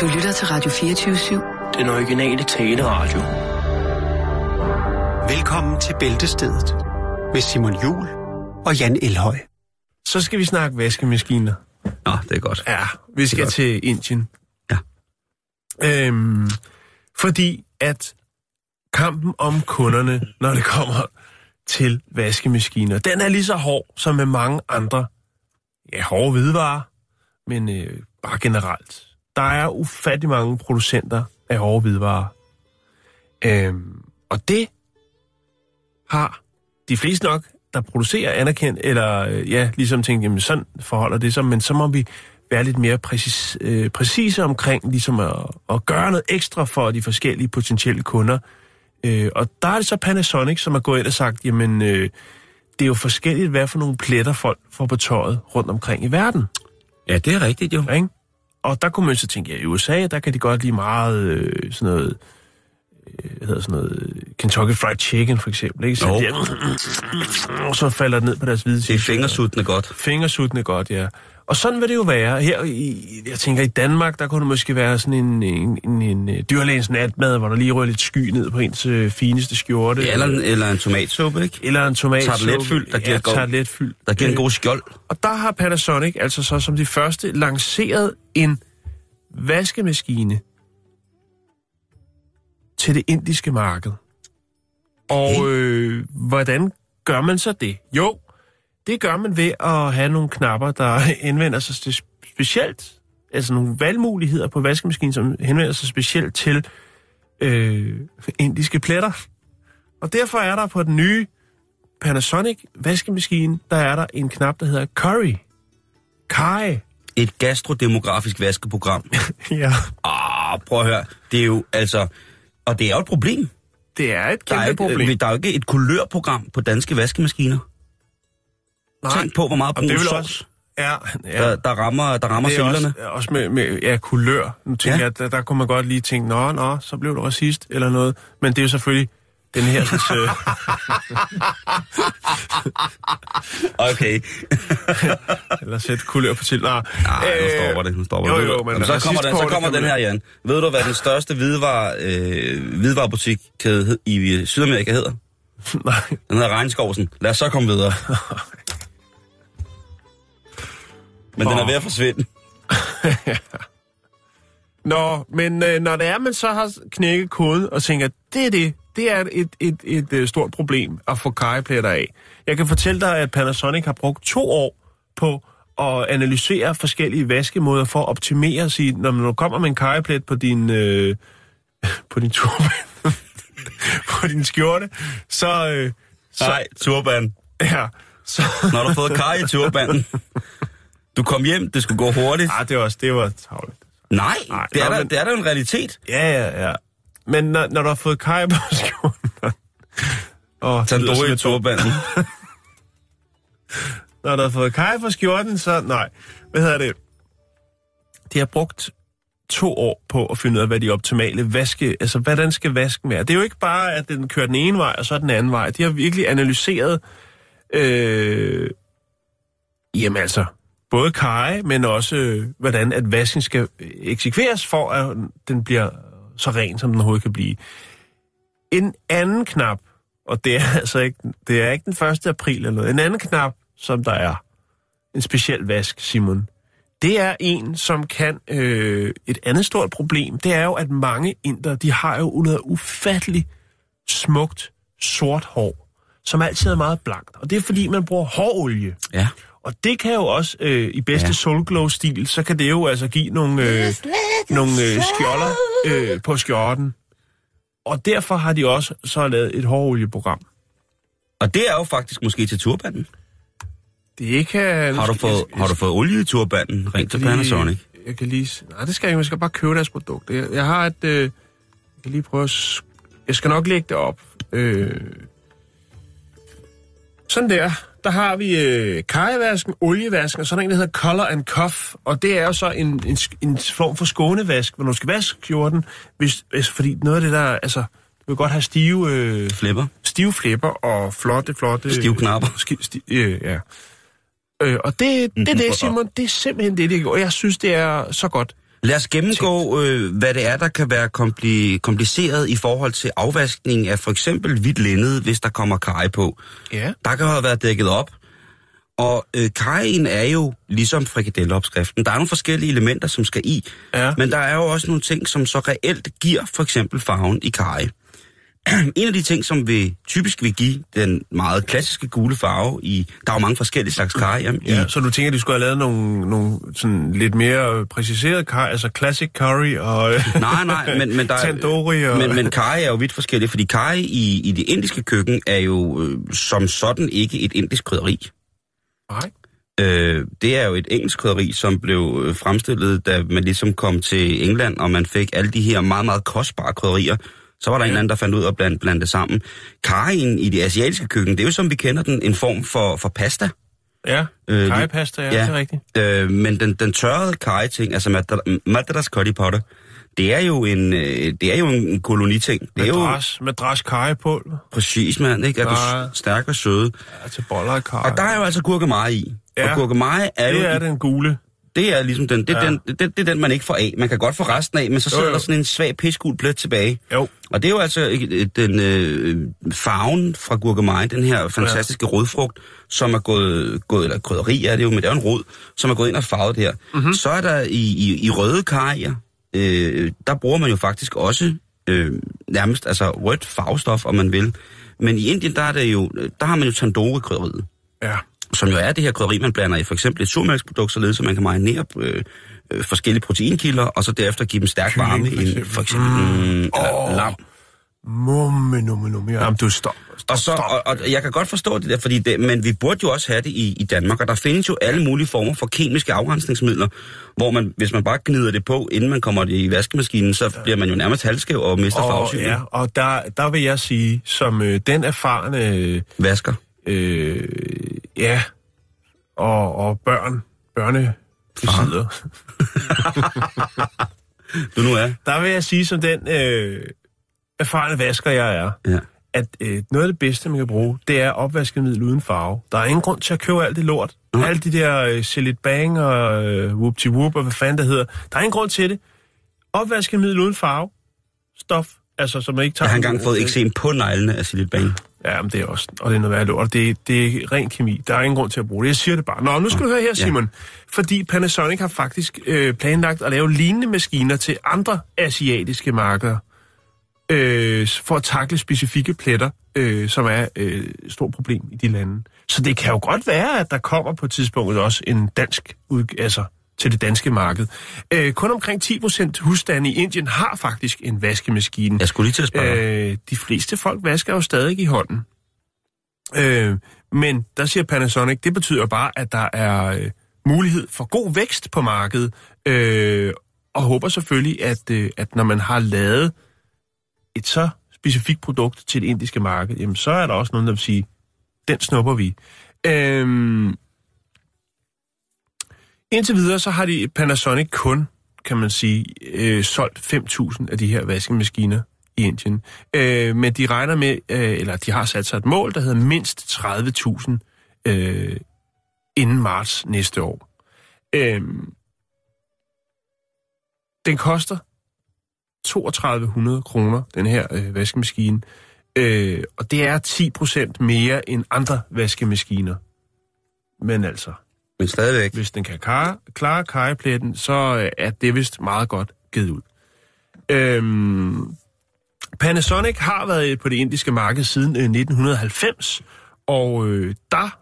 Du lytter til Radio 24-7. Den originale taleradio. Velkommen til Bæltestedet med Simon Jul og Jan Elhøj. Så skal vi snakke vaskemaskiner. Nå, det er godt. Ja, vi skal til Indien. Ja. Øhm, fordi at kampen om kunderne, når det kommer til vaskemaskiner, den er lige så hård som med mange andre, ja, hårde hvidevarer, men øh, bare generelt. Der er ufattelig mange producenter af hårde hvidevarer. Øhm, og det har de fleste nok, der producerer anerkendt, eller øh, ja, ligesom tænkt, jamen sådan forholder det sig, men så må vi være lidt mere præcis, øh, præcise omkring ligesom at, at gøre noget ekstra for de forskellige potentielle kunder. Øh, og der er det så Panasonic, som har gået ind og sagt, jamen øh, det er jo forskelligt, hvad for nogle pletter folk får på tøjet rundt omkring i verden. Ja, det er rigtigt jo. Ikke? Og der kunne man så tænke, ja, i USA, der kan de godt lide meget øh, sådan noget, øh, hvad hedder sådan noget, Kentucky Fried Chicken for eksempel, ikke? Så, Jo. de, og så falder det ned på deres hvide Det er fingersuttende godt. Fingersuttende godt, ja. Og sådan vil det jo være. Her i, jeg tænker, i Danmark, der kunne det måske være sådan en, en, en, en øh, dyrlægens natmad, hvor der lige rører lidt sky ned på ens øh, fineste skjorte. Ja, eller, en, eller en tomatsuppe, ikke? eller en tomat. Tarteletfyld, der giver ja, et godt- tarteletfyld. Der giver en Øh, god skjold. og der har Panasonic altså så som de første lanceret en vaskemaskine til det indiske marked. Og øh, hvordan gør man så det? Jo, det gør man ved at have nogle knapper, der henvender sig til specielt, altså nogle valgmuligheder på vaskemaskinen, som henvender sig specielt til øh, indiske pletter. Og derfor er der på den nye Panasonic vaskemaskine, der er der en knap, der hedder Curry. Kai. Et gastrodemografisk vaskeprogram. Ja. Ah, prøv at høre. Det er jo altså... Og det er jo et problem. Det er et Der er, kæmpe ikke, problem. der er jo ikke et kulørprogram på danske vaskemaskiner. Tænk på, hvor meget brun sovs, også... Ja, ja. der, der rammer, der rammer det er også, også med, med ja, kulør. Nu tænker Ja. jeg, der, der kunne man godt lige tænke, nå, nå, så blev du racist eller noget. Men det er jo selvfølgelig den her... Sådan, øh, Okay. eller sætte kulør på til. Nej, Nej, nu stopper det. Nu stopper jo, det. jo, men Jamen, så kommer den, så kommer den her, Jan. Ved du, hvad den største hvidevare, øh, hvidevarebutikkæde hed- i øh, Sydamerika hedder? Nej. Den hedder Regnskovsen. Lad os så komme videre. Men den er ved at forsvinde. Nå, men øh, når det er, man så har knækket koden og tænker, det er det, det er et, et, et, et, øh, stort problem at få kajepletter af. Jeg kan fortælle dig, at Panasonic har brugt to år på at analysere forskellige vaskemåder for at optimere sig. Når man kommer med en kajeplet på din, øh, på din turban, på din skjorte, så, øh, så Nej, turban. ja, så, Når du har fået kaj i turbanden. Du kom hjem, det skulle gå hurtigt. ah, det var også, det var tavligt. Nej, Nej, det er, nå, der, men- det er da en realitet. Ja, ja, ja. Men når, når du har fået kaj på skjorten... og Tandoori i turbanden. Når du har fået kaj på skjorten, så... Nej, hvad hedder det? De har brugt to år på at finde ud af, hvad de optimale vaske... Altså, hvordan skal vasken være? Det er jo ikke bare, at den kører den ene vej, og så den anden vej. De har virkelig analyseret... Øh, jamen altså, både kaj, men også, øh, hvordan at vasken skal eksekveres, for at den bliver så ren, som den overhovedet kan blive. En anden knap, og det er altså ikke, det er ikke den 1. april eller noget, en anden knap, som der er, en speciel vask, Simon, det er en, som kan øh, et andet stort problem. Det er jo, at mange inder, de har jo noget ufatteligt smukt sort hår, som altid er meget blankt. Og det er fordi, man bruger hårolie. Ja. Og det kan jo også, øh, i bedste Ja. Soulglow-stil, så kan det jo altså give nogle, øh, nogle øh, skjolder øh, på skjorten. Og derfor har de også så lavet et hårolieprogram. Og det er jo faktisk måske til turbanden. Det kan... Har du fået, har du fået olie i turbanden? Ring til Panasonic. Jeg kan lige... Nej, det skal jeg ikke. Jeg skal bare købe deres produkt. Jeg, jeg har et... Øh, jeg kan lige prøve at... sk- Jeg skal nok lægge det op. Øh, sådan der. Der har vi øh, kajevasken, olievasken, og sådan en, der hedder Color and Cuff. Og det er jo så en, en, en form for skånevask, hvor du skal vaske skjorten, hvis, hvis, fordi noget af det der, altså, du vil godt have stive, øh, Flipper. stive flipper og flotte, flotte... Stive knapper. Ski, sti, øh, ja. Øh, og det, det er det, Simon, det er simpelthen det, det går. Jeg synes, det er så godt. Lad os gennemgå, øh, hvad det er, der kan være kompli- kompliceret i forhold til afvaskning af for eksempel hvidt linned, hvis der kommer kaj på. Ja. Der kan have været dækket op. Og øh, kajen er jo ligesom frikadelleopskriften. Der er nogle forskellige elementer, som skal i. Ja. Men der er jo også nogle ting, som så reelt giver for eksempel farven i kaj. en af de ting, som vi typisk vil give den meget klassiske gule farve i... Der er jo mange forskellige slags kaj. Ja, I, så du tænker, at de skulle have lavet nogle, nogle sådan lidt mere præciserede curry, altså classic curry og nej, nej, men, men der er, tandoori og... Men, men kaj er jo vidt forskellige, fordi kaj i, i det indiske køkken er jo øh, som sådan ikke et indisk krydderi. Nej. Øh, det er jo et engelsk krydderi, som blev øh, fremstillet, da man ligesom kom til England, og man fik alle de her meget, meget kostbare krydderier. Så var der ja. en anden, der fandt ud af at blande, blande det sammen. Karien i det asiatiske køkken, det er jo som vi kender den, en form for, for pasta. Ja, Øh, kajepasta, ja, ja. det er rigtigt. Øh, men den, den tørrede kaj-ting, altså madras- madras curry powder, det er jo en, øh, det er jo en koloniting. Det er jo Madras, madras kajepulver præcis, mand, ikke? Er du Nej. s- stærk og søde. ja, til boller og kaj. Og der er jo altså gurkemeje i. Ja. Og gurkemeje er jo... det er den gule. Det er ligesom den, det, Ja. den, det, det er den, man ikke får af. Man kan godt få resten af, men så sidder jo. der sådan en svag piskul plet tilbage. Jo. Og det er jo altså den øh, farven fra gurkemeje, den her fantastiske ja. rødfrugt, som er gået, gået, eller krydderi er det jo, men det er jo en rød, som er gået ind og farvet det her. Mhm. Mm-hmm. Så er der i, i, i røde karier, øh, der bruger man jo faktisk også øh, nærmest altså rødt farvestof, om man vil. Men i Indien, der, er det jo, der har man jo tandoori-krydderiet Ja. Som jo er det her krydderi, man blander i for eksempel et surmælksprodukt, således at man kan marinere øh, øh, forskellige proteinkilder, og så derefter give dem stærk Kylling, varme for i en, for eksempel mm, eller Åh. lam. Mumme, numme, numme. Jamen, du stop. stop Og, så, og, og jeg kan godt forstå det der, fordi det, men vi burde jo også have det i, i Danmark, og der findes jo alle mulige former for kemiske afrensningsmidler, hvor man, hvis man bare gnider det på, inden man kommer det i vaskemaskinen, så bliver man jo nærmest halvskæv og mister farvesynet. ja, og der, der vil jeg sige, som øh, den erfarne, øh, Vasker. Øh, ja, og, og børn, børne besidder, Du nu er. der vil jeg sige, som den øh, erfarne vasker, jeg er, Ja. at øh, noget af det bedste, man kan bruge, det er opvaskemiddel uden farve. Der er ingen grund til at købe alt det lort. Nej. Alle de der øh, Celit Bang og øh, Whoop Whoop og hvad fanden det hedder. Der er ingen grund til det. Opvaskemiddel uden farve. Stof. Altså, som man ikke tager... Jeg har engang fået eksem på neglene af Silit Bang. Ja, men det er også... Og det er noget værd lort. Det, det er ren kemi. Der er ingen grund til at bruge det. Jeg siger det bare. Nå, nu skal du høre her, Simon. Fordi Panasonic har faktisk øh, planlagt at lave lignende maskiner til andre asiatiske markeder øh, for at takle specifikke pletter, øh, som er øh, et stort problem i de lande. Så det kan jo godt være, at der kommer på et tidspunkt også en dansk ud, altså til det danske marked. Øh, kun omkring 10% husstande i Indien har faktisk en vaskemaskine. Jeg skulle lige til at spørge. Øh, de fleste folk vasker jo stadig i hånden. Øh, men der siger Panasonic, det betyder bare, at der er øh, mulighed for god vækst på markedet, øh, og håber selvfølgelig, at, øh, at når man har lavet et så specifikt produkt til det indiske marked, jamen så er der også nogen, der vil sige, den snupper vi. Øh, indtil videre, så har de Panasonic kun, kan man sige, øh, solgt 5.000 af de her vaskemaskiner i Indien. Øh, men de regner med, øh, eller de har sat sig et mål, der hedder mindst 30.000 øh, inden marts næste år. Øh, den koster 3200 kroner, den her øh, vaskemaskine. Øh, og det er 10% mere end andre vaskemaskiner. Men altså, men stadigvæk. hvis den kan klare, klare kajepletten, så øh, er det vist meget godt givet ud. Øhm, Panasonic har været på det indiske marked siden øh, 1990, og øh, der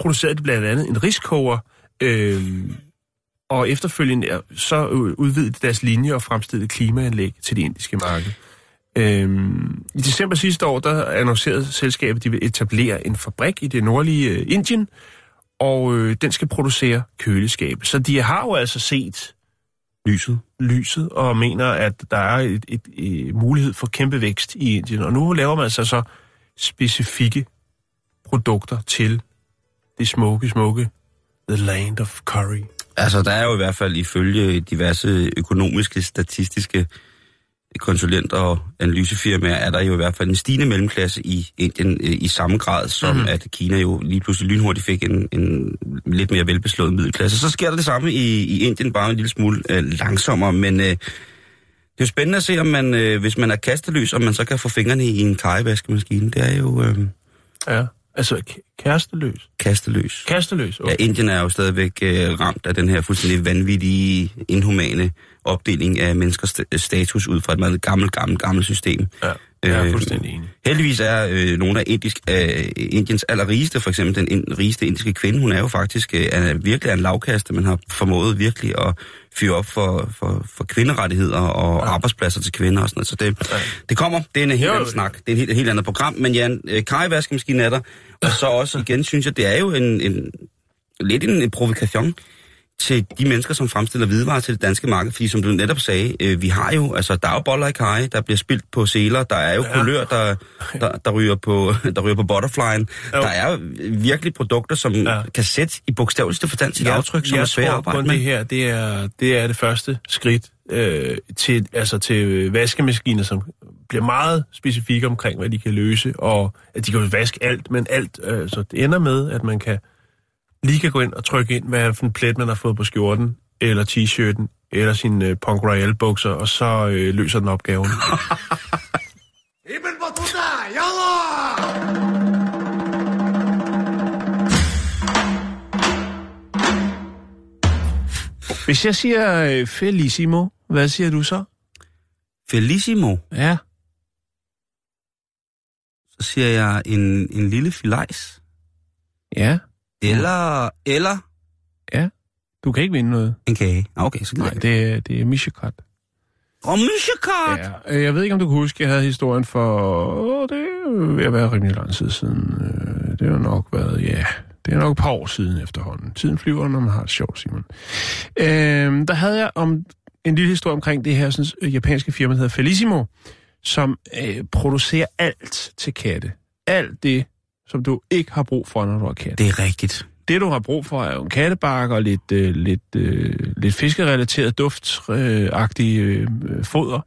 producerede de blandt andet en riskoger, øh, og efterfølgende så øh, udvidede de deres linje og fremstillede klimaanlæg til det indiske marked. Øhm, I december sidste år, der annoncerede selskabet, at de vil etablere en fabrik i det nordlige øh, Indien, og øh, den skal producere køleskabe. Så de har jo altså set Lyset. lyset og mener, at der er et, et, et mulighed for kæmpe vækst i Indien. Og nu laver man altså så specifikke produkter til det smukke, smukke The Land of Curry. Altså, der er jo i hvert fald ifølge diverse økonomiske, statistiske konsulenter og analysefirmaer, er der jo i hvert fald en stigende mellemklasse i Indien øh, i samme grad, som mm. at Kina jo lige pludselig lynhurtigt fik en, en lidt mere velbeslået middelklasse. Så sker der det samme i, i Indien, bare en lille smule øh, langsommere, men øh, det er jo spændende at se, om man, øh, hvis man er kasteløs, om man så kan få fingrene i en kajevaskemaskine. Det er jo øh, Ja. Altså, kæresteløs. kasteløs. Kasteløs, okay. Ja, Indien er jo stadigvæk øh, ramt af den her fuldstændig vanvittige, inhumane opdeling af menneskers st- status ud fra et meget gammelt, gammelt, gammelt system. Ja, jeg er Øh, fuldstændig enig. Heldigvis er øh, nogle af indisk, øh, Indiens allerrigeste, for eksempel den ind, rigeste indiske kvinde, hun er jo faktisk øh, er virkelig en lavkaste, men har formået virkelig at fyre op for, for, for kvinderettigheder og ja. arbejdspladser til kvinder og sådan noget. Så det, ja. det kommer, det er en helt Jo, anden snak. Det er en helt, helt andet program. Men ja, en øh, kajevaskemaskine er der. Og så også igen, synes jeg, det er jo en, en lidt en, en provokation til de mennesker, som fremstiller hvidevarer til det danske marked. Fordi som du netop sagde, øh, vi har jo, altså der er jo boller i kaj, der bliver spildt på seler, der er jo ja. kulør, der, der, der, ryger på, der ryger på butterflyen. Jo. Der er jo virkelig produkter, som ja. Ja. kan sætte i bogstaveligste forstand sit aftryk, som jeg er svært at arbejde med. det her, det er, det er det første skridt øh, til, altså til vaskemaskiner, som bliver meget specifikke omkring, hvad de kan løse, og at de kan jo vaske alt, men alt, øh, så det ender med, at man kan lige kan gå ind og trykke ind, hvad for en plet, man har fået på skjorten, eller t-shirten, eller sin øh, Punk Royale bukser, og så øh, løser den opgaven. Hvis jeg siger øh, Felissimo, hvad siger du så? Felissimo, Ja. Så siger jeg en, en lille filajs. Ja. Eller, eller Du kan ikke vinde noget. en kage. Ah, Okay, så Nej, gider det er, det er Mishikat. Og myshekart! Ja, øh, jeg ved ikke, om du kan huske, jeg havde historien for... Åh, det er ved at være rimelig lang tid siden. Øh, Det har nok været, ja... Det er nok et par år siden efterhånden. Tiden flyver, når man har det sjovt, Simon. Øh, der havde jeg om en lille historie omkring det her sådan, øh, japanske firma, der hedder Felissimo, som øh, producerer alt til katte. Alt det, som du ikke har brug for, når du har kat. Det er rigtigt. Det, du har brug for, er jo en kattebakke og lidt, øh, lidt, øh, lidt fiskerelateret duftagtig øh, foder.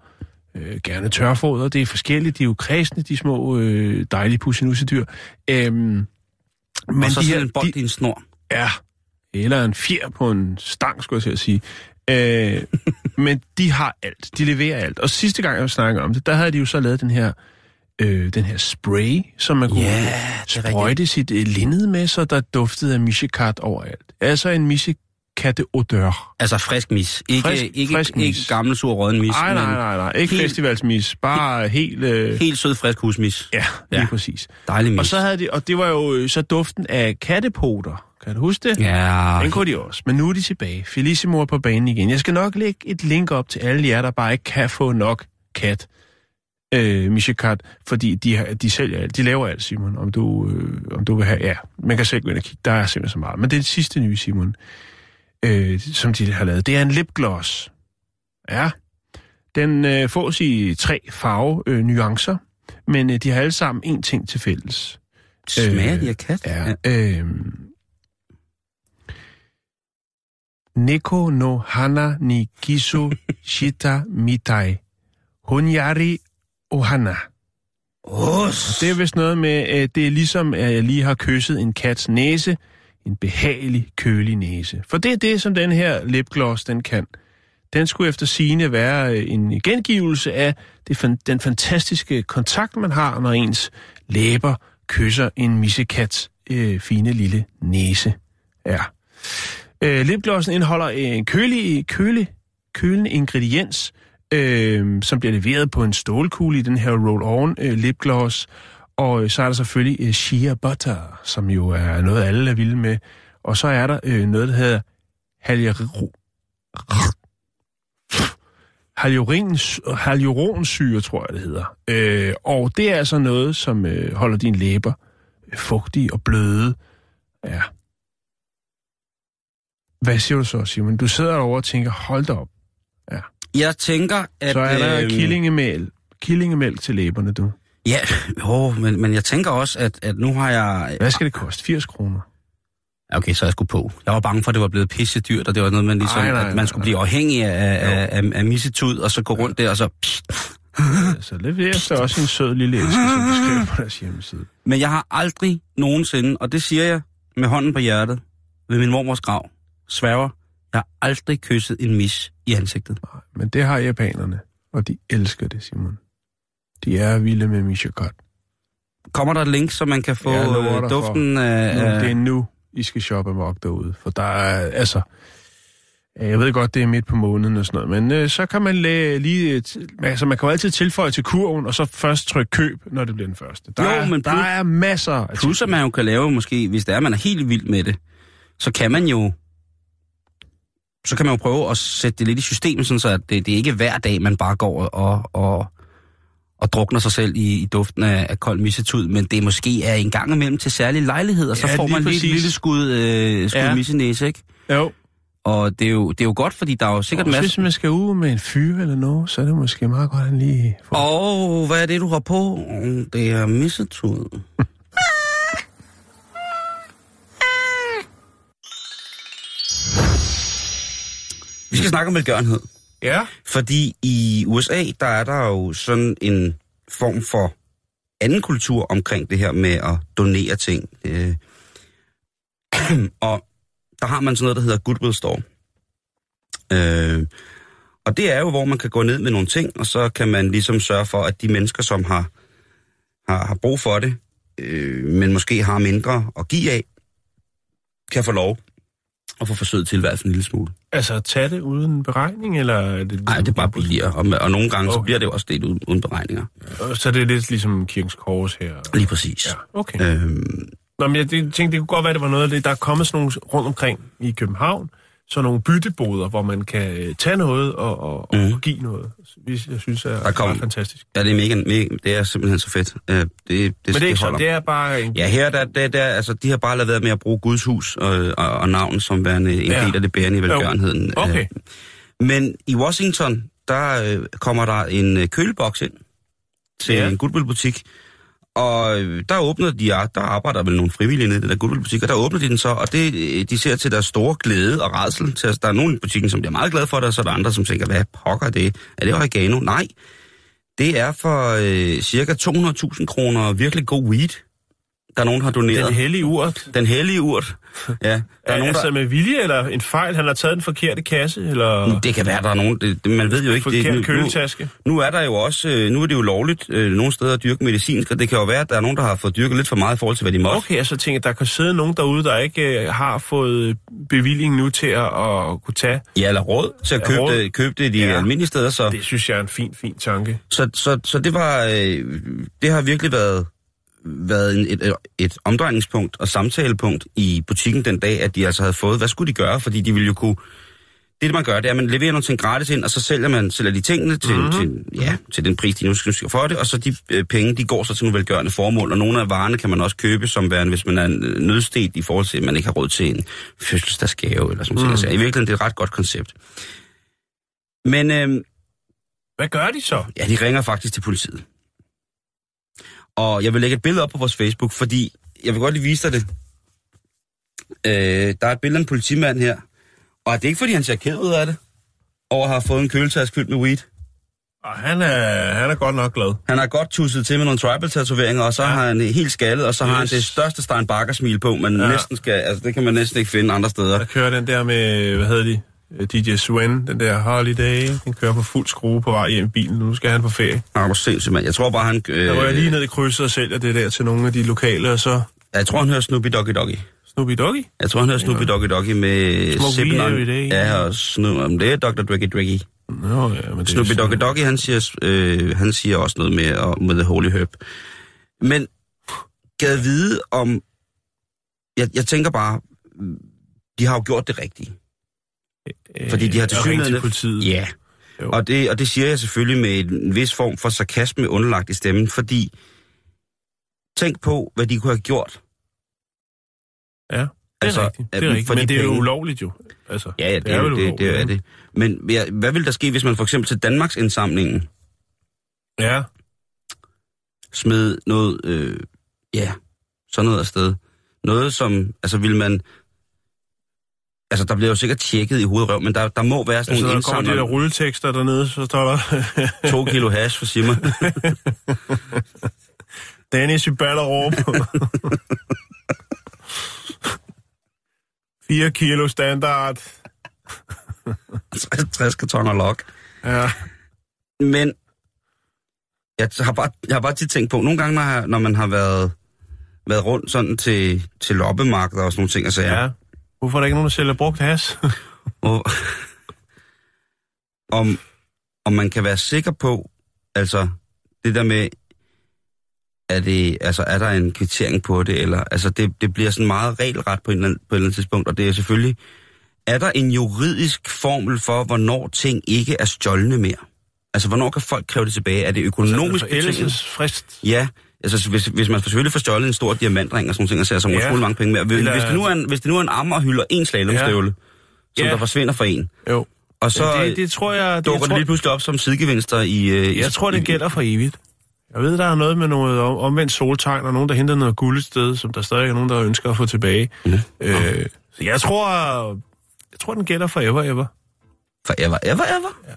Øh, gerne tørfoder. Det er forskelligt. De er jo kredsende, de små øh, dejlige pussinussedyr. Øhm, Men men og så de sådan her, en bold de, i en snor. Ja, eller en fjer på en stang, skulle jeg til at sige. Øh, men de har alt. De leverer alt. Og sidste gang, jeg snakkede om det, der havde de jo så lavet den her, øh, den her spray, som man kunne Ja, sprøjte sit øh, linned med, så der duftede af mishikat overalt. Altså en misikatte odør. Altså frisk mis. Ikke, Frisk- ikke, frisk mis. ikke gammel sur råden mis, Nej, nej, nej, nej. Ikke helt- festivalsmis. Bare helt... Øh, helt sød frisk husmis. ja, lige Ja. præcis. Dejlig mis. Og så havde de, og det var jo øh, så duften af kattepoter. Kan du huske det? Ja, Den kunne de også. Men nu er de tilbage. Felissimo er på banen igen. Jeg skal nok lægge et link op til alle jer, der bare ikke kan få nok kat. Øh, Mishikat, fordi de, har- de sælger alt. De laver alt, Simon. Om du, øh, om du vil have... Ja, man kan selv gå ind og kigge. Der er simpelthen så meget. Men det er det sidste nye, Simon, øh, som de har lavet. Det er en lipgloss. Ja. Den øh, fås i tre farve øh, nuancer, men øh, de har alle sammen en ting til fælles. smager øh, de af kat? Ja. Øh, Neko no hana ni kisu shita mitai. Hunyari ohana. Os. Det er vist noget med, at det er ligesom, at jeg lige har kysset en kats næse. En behagelig, kølig næse. For det er det, som den her lipgloss, den kan. Den skulle efter sine være øh, en gengivelse af det, den fantastiske kontakt, man har, når ens læber kysser en missekats øh, fine lille næse. Ja. Øh, lipglossen indeholder en kølig, kølig, kølende ingrediens, øh, som bliver leveret på en stålkugle i den her roll-on øh, lipgloss. Og øh, så er der selvfølgelig øh, shea butter, som jo er noget, alle er vilde med. Og så er der øh, noget, der hedder halyro... Halurins, hyaluronsyre, tror jeg, det hedder. Øh, og det er altså noget, som øh, holder dine læber øh, fugtige og bløde. Ja. Hvad siger du så, Simon? Du sidder derovre og tænker, hold da op. Jeg tænker, at... Så er der øhm, killingemælk, killingemælk til læberne, du. Ja, jo, men, men jeg tænker også, at, at nu har jeg... Hvad skal det koste? 80 kroner? Ja, Okay, så er jeg skulle på. Jeg var bange for, at det var blevet pisse dyrt, og det var noget, man ligesom, Ej, nej, at man skulle nej. blive afhængig af, af, af, af missetud, og så gå rundt der, og så... Så leveres der også en sød lille æske, som de skriver på deres hjemmeside. Men jeg har aldrig nogensinde, og det siger jeg med hånden på hjertet, ved min mormors grav, sværger, jeg har aldrig kysset en mis i ansigtet. Men det har japanerne, og de elsker det, Simon. De er vilde med Mishakot. Kommer der et link, så man kan få øh, duften af... Nu, af- det er nu, I skal shoppe amok derude. For der er, altså... ja, Jeg ved godt, det er midt på måneden og sådan noget, men øh, så kan man læ- lige... øh, Altså, man kan jo altid tilføje til kurven, og så først trykke køb, når det bliver den første. Der, Jo, er, men der plus- er masser af Plus at man jo kan lave måske, hvis det er, man er helt vild med det, så kan man jo så kan man jo prøve at sætte det lidt i systemet, sådan så at det, det er ikke hver dag, man bare går og, og, og drukner sig selv i, i duften af, af kold missetud, men det måske er en gang imellem til særlige lejligheder, så Ja, får man lige et lille skud, øh, skud Ja. missenæse, ikke? Jo, Og det er, jo, det er jo godt, fordi der er jo sikkert masser... hvis man skal ud med en fyr eller noget, så er det måske meget godt, at han lige... får- Åh, oh, hvad er det, du har på? Det er missetud. skal snakke om velgørenhed. Ja, Fordi i USA, der er der jo sådan en form for anden kultur omkring det her med at donere ting. Øh, og der har man sådan noget, der hedder Goodwill Store. Øh, og det er jo, hvor man kan gå ned med nogle ting, og så kan man ligesom sørge for, at de mennesker, som har, har, har brug for det, øh, men måske har mindre at give af, kan få lov at få forsøget tilværelsen en lille smule. altså tage det uden beregning, eller... Er det Nej, det er bare billigere, og, og nogle gange okay. så bliver det jo også delt uden, uden beregninger. Så det er lidt ligesom Kirkens Kors her. Lige præcis. Ja, okay. Øhm, Nå, men jeg tænkte, det kunne godt være, det var noget af det. Der er kommet sådan nogle rundt omkring i København, så nogle bytteboder, hvor man kan øh, tage noget og, og, Mhm. mm. og give noget. Jeg synes er, Der kom- er fantastisk. ja, det er mega, mega, det er simpelthen så fedt. Øh, det, det, Men det er ikke sådan, det er bare en... Ja, her der, der, der, altså, de har bare lavet være med at bruge Guds hus og, og, og navn som værende en Ja. del af det bærende i velgørenheden. Okay. Øh, Men i Washington, der øh, kommer der en øh, køleboks ind til Ja. en Goodwill-butik. Og øh, der åbner de, der arbejder vel nogle frivillige nede i den der Goodwill-butik, og der åbner de den så, og det, øh, de ser til deres store glæde og redsel. Til, altså, der er nogle i butikken, som bliver meget glade for det, og så er der andre, som tænker, hvad pokker er det? Er det oregano? Nej. Det er for øh, cirka 200.000 kroner virkelig god weed, der nogen har doneret. Den hellige urt. Den hellige urt. Ja, der Er, er nogen, altså der... med vilje, eller en fejl? Han har taget den forkerte kasse, eller Det kan være, der er nogen... Det, det, man ved jo ikke... Det, forkert nu, nu, køletaske? nu er der jo også... øh, Nu er det jo lovligt øh, nogle steder at dyrke medicinsk, og det kan jo være, at der er nogen, der har fået dyrket lidt for meget i forhold til, hvad de måtte. Okay, altså tænker, der kan sidde nogen derude, der ikke øh, har fået bevilling nu til at, at kunne tage. Ja, eller råd til at købe, råd. det, købe det i de Ja. almindelige steder. Så, Det synes jeg er en fin, fin tanke. så, så, så det var... Øh, det har virkelig været været en, et, et omdrejningspunkt og samtalepunkt i butikken den dag, at de altså havde fået, hvad skulle de gøre? Fordi de ville jo kunne... Det, man gør, det er, at man leverer nogle ting gratis ind, og så sælger man sælger de tingene til, Mhm. mm-hmm. til, ja, til den pris, de nu skal for det, og så de øh, penge, de går så til nogle velgørende formål, og nogle af varerne kan man også købe som værende, hvis man er øh, nødstet i forhold til, at man ikke har råd til en fødselsdagsgave, eller sådan noget. Mm. I virkeligheden, det er et ret godt koncept. Men øh, Hvad gør de så? Ja, de ringer faktisk til politiet. Og jeg vil lægge et billede op på vores Facebook, fordi jeg vil godt lige vise dig det. Øh, der er et billede af en politimand her. Og det er ikke, fordi han ser ked ud af det, over at have fået en køletaske fyldt med weed. Og han er, han er godt nok glad. Han har godt tusset til med nogle tribal-tatoveringer, og så Ja. har han helt skaldet, og så yes. har han det største Stein Bakker-smil på, man ja. næsten skal, altså det kan man næsten ikke finde andre steder. Der kører den der med, hvad hedder de? Øh, DJ Sven, den der Holiday. Den kører på fuld skrue på vej hjem i bilen. Nu skal han på ferie. Han var sindssygt, mand. Jeg tror bare, han... Øh, Der var jeg lige ned i krydset og sælger det der til nogle af de lokale, og så Jeg tror, han hører Snoopy Doggy Doggy. Snoopy Doggy. Jeg tror, han hører Snoopy Doggy Doggy med Smoke on-. Ja, og Snoop, om det er Dr. Driggy Driggy. Nå, ja, men det Snoopy Doggy Doggy, han siger, øh, han siger også noget med, og, med The Holy Herb. Men gad vide om... Jeg, jeg tænker bare, de har jo gjort det rigtige. Fordi de har Øh, til tilsyneladende- politiet. Ja. Jo. Og det, og det siger jeg selvfølgelig med en vis form for sarkasme underlagt i stemmen, fordi tænk på, hvad de kunne have gjort. Ja, det er Altså, rigtigt. Det er rigtigt. Men de det er jo penge- ulovligt jo. Altså, Ja, ja det, det, er, vel det, det, det er ulovligt, det. Men ja, hvad ville der ske, hvis man for eksempel til Danmarks indsamlingen Ja, smed noget, øh, ja, sådan noget afsted. Noget som, altså vil man, altså, der bliver jo sikkert tjekket i hovedrøv, men der, der må være sådan Altså, nogle når der kommer de der indsamler. rulletekster dernede, så står der To kilo hash for Simmer. Dennis i Ballerup. 4 kilo standard. 60 kartoner lok. Ja. Men jeg har bare, jeg har bare tit tænkt på, nogle gange, når, når man har været, været rundt sådan til, til loppemarkeder og sådan nogle ting, og sager, ja. Hvorfor er der ikke nogen, der sælger brugt has? og, om, om man kan være sikker på, altså det der med, er, det, altså, er der en kvittering på det, eller altså det, det bliver sådan meget regelret på, en eller anden, på et eller andet tidspunkt, og det er selvfølgelig, er der en juridisk formel for, hvornår ting ikke er stjålne mere? Altså, hvornår kan folk kræve det tilbage? Er det økonomisk betinget? Forældelsesfrist. Ja, altså hvis, hvis man selvfølgelig får stjålet en stor diamantring og sådan ting, og ser som Ja. utrolig mange penge mere. Hvis, Eller- hvis, det nu er en, hvis det nu er en ammer hylder en slalomstøvle, ja. som Ja. der forsvinder for en, Jo. og så det, det tror jeg... Det, dukker jeg det tror, lige pludselig op som sidegevinster i... Øh, jeg tror, det gælder for evigt. Jeg ved, der er noget med noget om- omvendt soltegn, og nogen, der henter noget guld et sted, som der stadig er nogen, der ønsker at få tilbage. Mm. Øh, så jeg tror, jeg tror, den gælder forever, ever. Forever, ever, ever. Ja.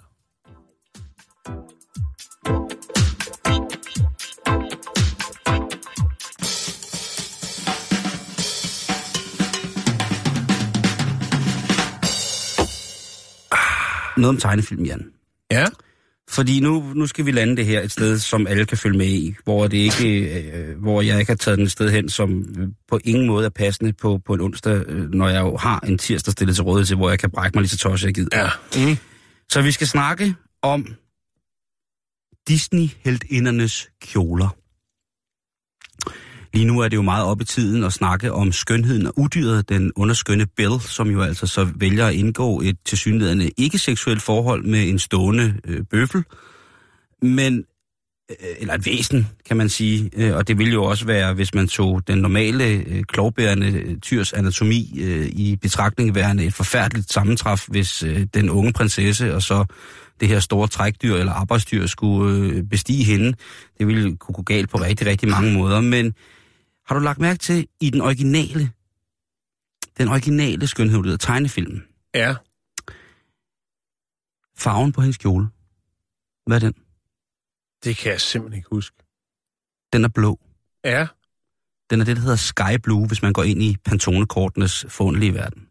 Noget om tegnefilm, Jan. Ja. Fordi nu, nu skal vi lande det her et sted, som alle kan følge med i, hvor, det ikke, øh, hvor jeg ikke har taget den et sted hen, som øh, på ingen måde er passende på, på en onsdag, øh, når jeg jo har en tirsdag stillet til rådighed til, hvor jeg kan brække mig lige så tosset jeg gider. Ja. Mm. Så vi skal snakke om Disney-heltindernes kjoler. Lige nu er det jo meget op i tiden at snakke om skønheden og udyret, den underskønne Bill, som jo altså så vælger at indgå et tilsyneladende ikke-seksuelt forhold med en stående øh, bøffel, men øh, eller et væsen, kan man sige. Øh, og det ville jo også være, hvis man tog den normale øh, klovbærende tyrs anatomi øh, i betragtning værende et forfærdeligt sammentræf, hvis øh, den unge prinsesse og så det her store trækdyr eller arbejdsdyr skulle øh, bestige hende. Det ville kunne gå galt på rigtig, rigtig mange måder. Men har du lagt mærke til, i den originale, den originale skønhed tegnefilm, Ja. farven på hendes kjole, hvad er den? Det kan jeg simpelthen ikke huske. Den er blå. Ja. Den er det, der hedder Sky Blue, hvis man går ind i Pantone-kortenes forunderlige verden.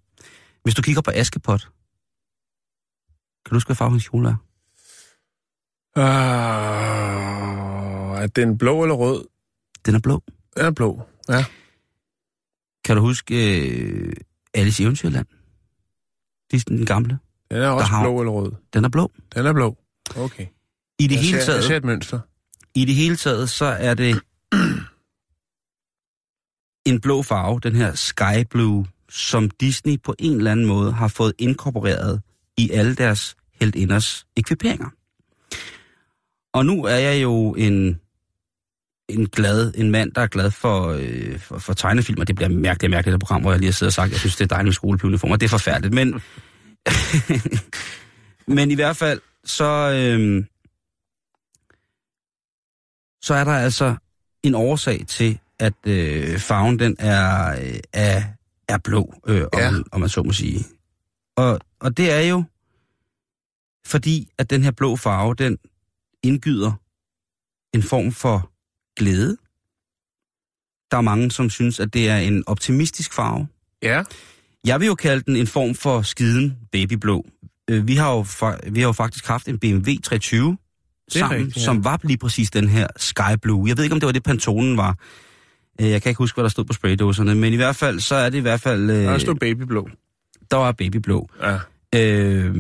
Hvis du kigger på Askepot, kan du huske, hvad farve hans kjole er? Uh, er den blå eller rød? Den er blå. Den er blå. Ja. Kan du huske øh, Alice i Eventyrland? Disney, den gamle. Den er også har- blå eller rød. Den er blå. Den er blå. Okay. I det, Jeg hele ser, jeg ser taget, et mønster. I det hele taget, så er det en blå farve, den her Sky Blue, som Disney på en eller anden måde har fået inkorporeret i alle deres heldinders ekviperinger. Og nu er jeg jo en, en glad, en mand, der er glad for, øh, for, for tegnefilm, og det bliver mærkeligt, mærkeligt, det program, hvor jeg lige har siddet og sagt, at jeg synes, det er dejligt med skolepivuniformer. Det er forfærdeligt, men, men i hvert fald, så, øh, så er der altså en årsag til, at øh, farven den er, øh, er, er blå, øh, om, ja. om man så må sige. Og, og det er jo fordi, at den her blå farve, den indgyder en form for glæde. Der er mange, som synes, at det er en optimistisk farve. Ja. Jeg vil jo kalde den en form for skiden babyblå. Øh, Vi har jo, vi har jo faktisk haft en BMW 320 Det er sammen, rigtigt, ja. som var lige præcis den her Sky Blue. Jeg ved ikke, om det var det, Pantonen var. Øh, Jeg kan ikke huske, hvad der stod på spraydåserne, men i hvert fald, så er det i hvert fald... Øh, Der står babyblå. der var babyblå. Ja. Øh,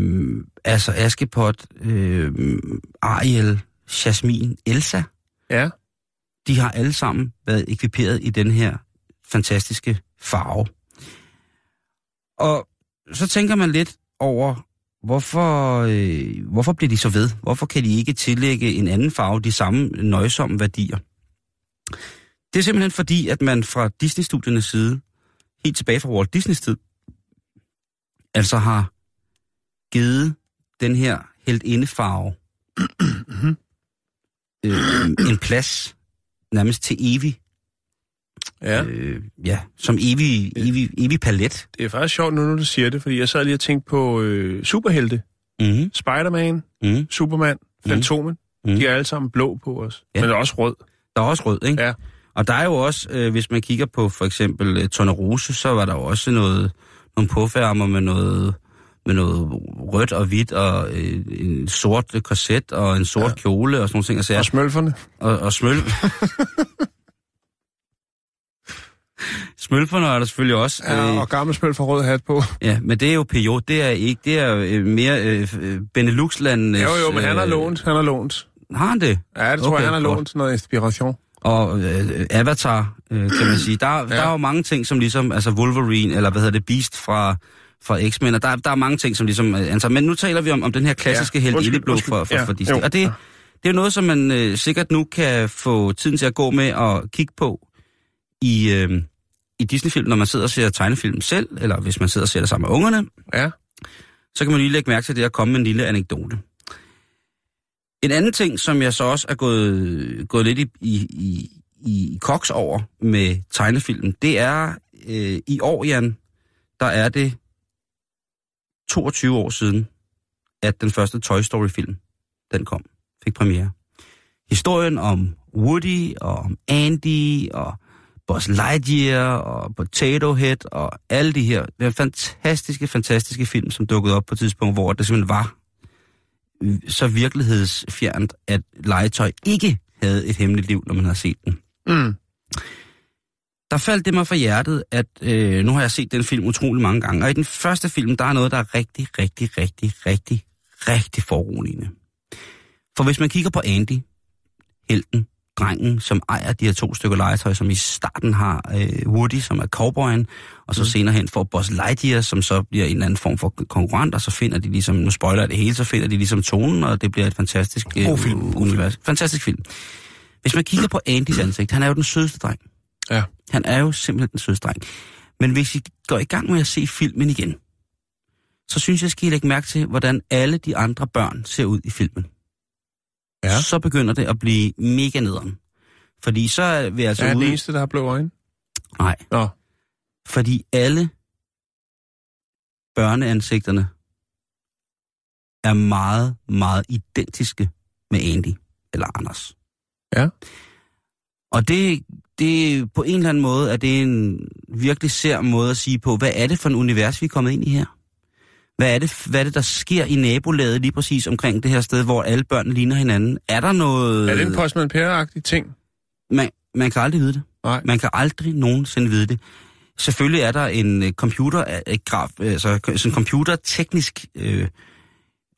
altså Askepot, øh, Ariel, Jasmin, Elsa, Ja. De har alle sammen været ekviperet i den her fantastiske farve. Og så tænker man lidt over, hvorfor, øh, hvorfor bliver de så ved? Hvorfor kan de ikke tillægge en anden farve de samme nøjsomme værdier? Det er simpelthen fordi, at man fra Disney-studiernes side, helt tilbage fra Walt Disneys tid, altså har givet den her helt indefarve øh, en plads nærmest til evig. Ja. øh, ja, som evig, evig, evig palet. Det er faktisk sjovt nu, når du siger det, fordi jeg sad lige og tænkte på øh, superhelte. Mm-hmm. Spider-Man, Mm. Superman, Fantomen. Mhm. De er alle sammen blå på os. Ja. Men også rød. Der er også rød, ikke? Ja. Og der er jo også, øh, hvis man kigger på for eksempel øh, Tornerose, så var der jo også noget, nogle påfærmer med noget, med noget rødt og hvidt, og øh, en sort korset, og en sort ja. kjole, og sådan nogle ting. Altså, Og smølferne. og, og smøl... Smølferne er der selvfølgelig også. Ja, øh, og gammel smølf for rød hat på. ja, men det er jo PJ, det er ikke, det er øh, mere øh, øh, Benelux-landenes... Jo, jo, men han har øh, lånt. Han har lånt. Har han det? Ja, det tror Okay, jeg, han har godt. lånt noget inspiration. og øh, Avatar, øh, kan man sige. Der, ja. der er jo mange ting, som ligesom, altså Wolverine, eller hvad hedder det, Beast fra, fra X-Men, og der, der er mange ting, som ligesom, altså, men nu taler vi om, om den her klassiske Ja, undskyld. for, for, Ja, for Disney. jo. Og det, det er jo noget, som man øh, sikkert nu kan få tiden til at gå med og kigge på i, øh, i Disney-film, når man sidder og ser tegnefilm selv, eller hvis man sidder og ser det sammen med ungerne, Ja. så kan man lige lægge mærke til det at komme med en lille anekdote. En anden ting, som jeg så også er gået, gået lidt i, i, i, i koks over med tegnefilmen, det er øh, i år, Jan, der er det 22 år siden, at den første Toy Story-film, den kom, fik premiere. Historien om Woody og om Andy og Buzz Lightyear og Potato Head og alle de her det er fantastiske, fantastiske film, som dukkede op på et tidspunkt, hvor det simpelthen var så virkelighedsfjernt, at legetøj ikke havde et hemmeligt liv, når man havde set den. Mm. Der faldt det mig for hjertet, at øh, nu har jeg set den film utrolig mange gange, og i den første film, der er noget, der er rigtig, rigtig, rigtig, rigtig, rigtig foruroligende. For hvis man kigger på Andy, helten, drengen, som ejer de her to stykker legetøj, som i starten har øh, Woody, som er cowboyen, og så mm. senere hen får Buzz Lightyear, som så bliver en eller anden form for konkurrent, og så finder de ligesom, nu spoiler det hele, så finder de ligesom tonen, og det bliver et fantastisk øh, film. Univers. Fantastisk film. Hvis man kigger på Andys ansigt, han er jo den sødeste dreng. Ja. Han er jo simpelthen den sødeste dreng. Men hvis I går i gang med at se filmen igen, så synes jeg, skal I lægge mærke til, hvordan alle de andre børn ser ud i filmen. Ja. Så begynder det at blive mega nederen. Fordi så er vi altså er den ude... eneste, der har blå øjne. Nej, Nå. fordi alle børneansigterne er meget, meget identiske med Andy eller Anders. Ja. Og det, det på en eller anden måde er det en virkelig sær måde at sige på, hvad er det for en univers, vi er kommet ind i her? Hvad er det, hvad er det der sker i nabolaget lige præcis omkring det her sted, hvor alle børn ligner hinanden? Er der noget... Er det en Postman Per-agtig ting? Man, man kan aldrig vide det. Nej. Man kan aldrig nogensinde vide det. Selvfølgelig er der en øh, computer, øh, graf, altså sådan en computerteknisk øh,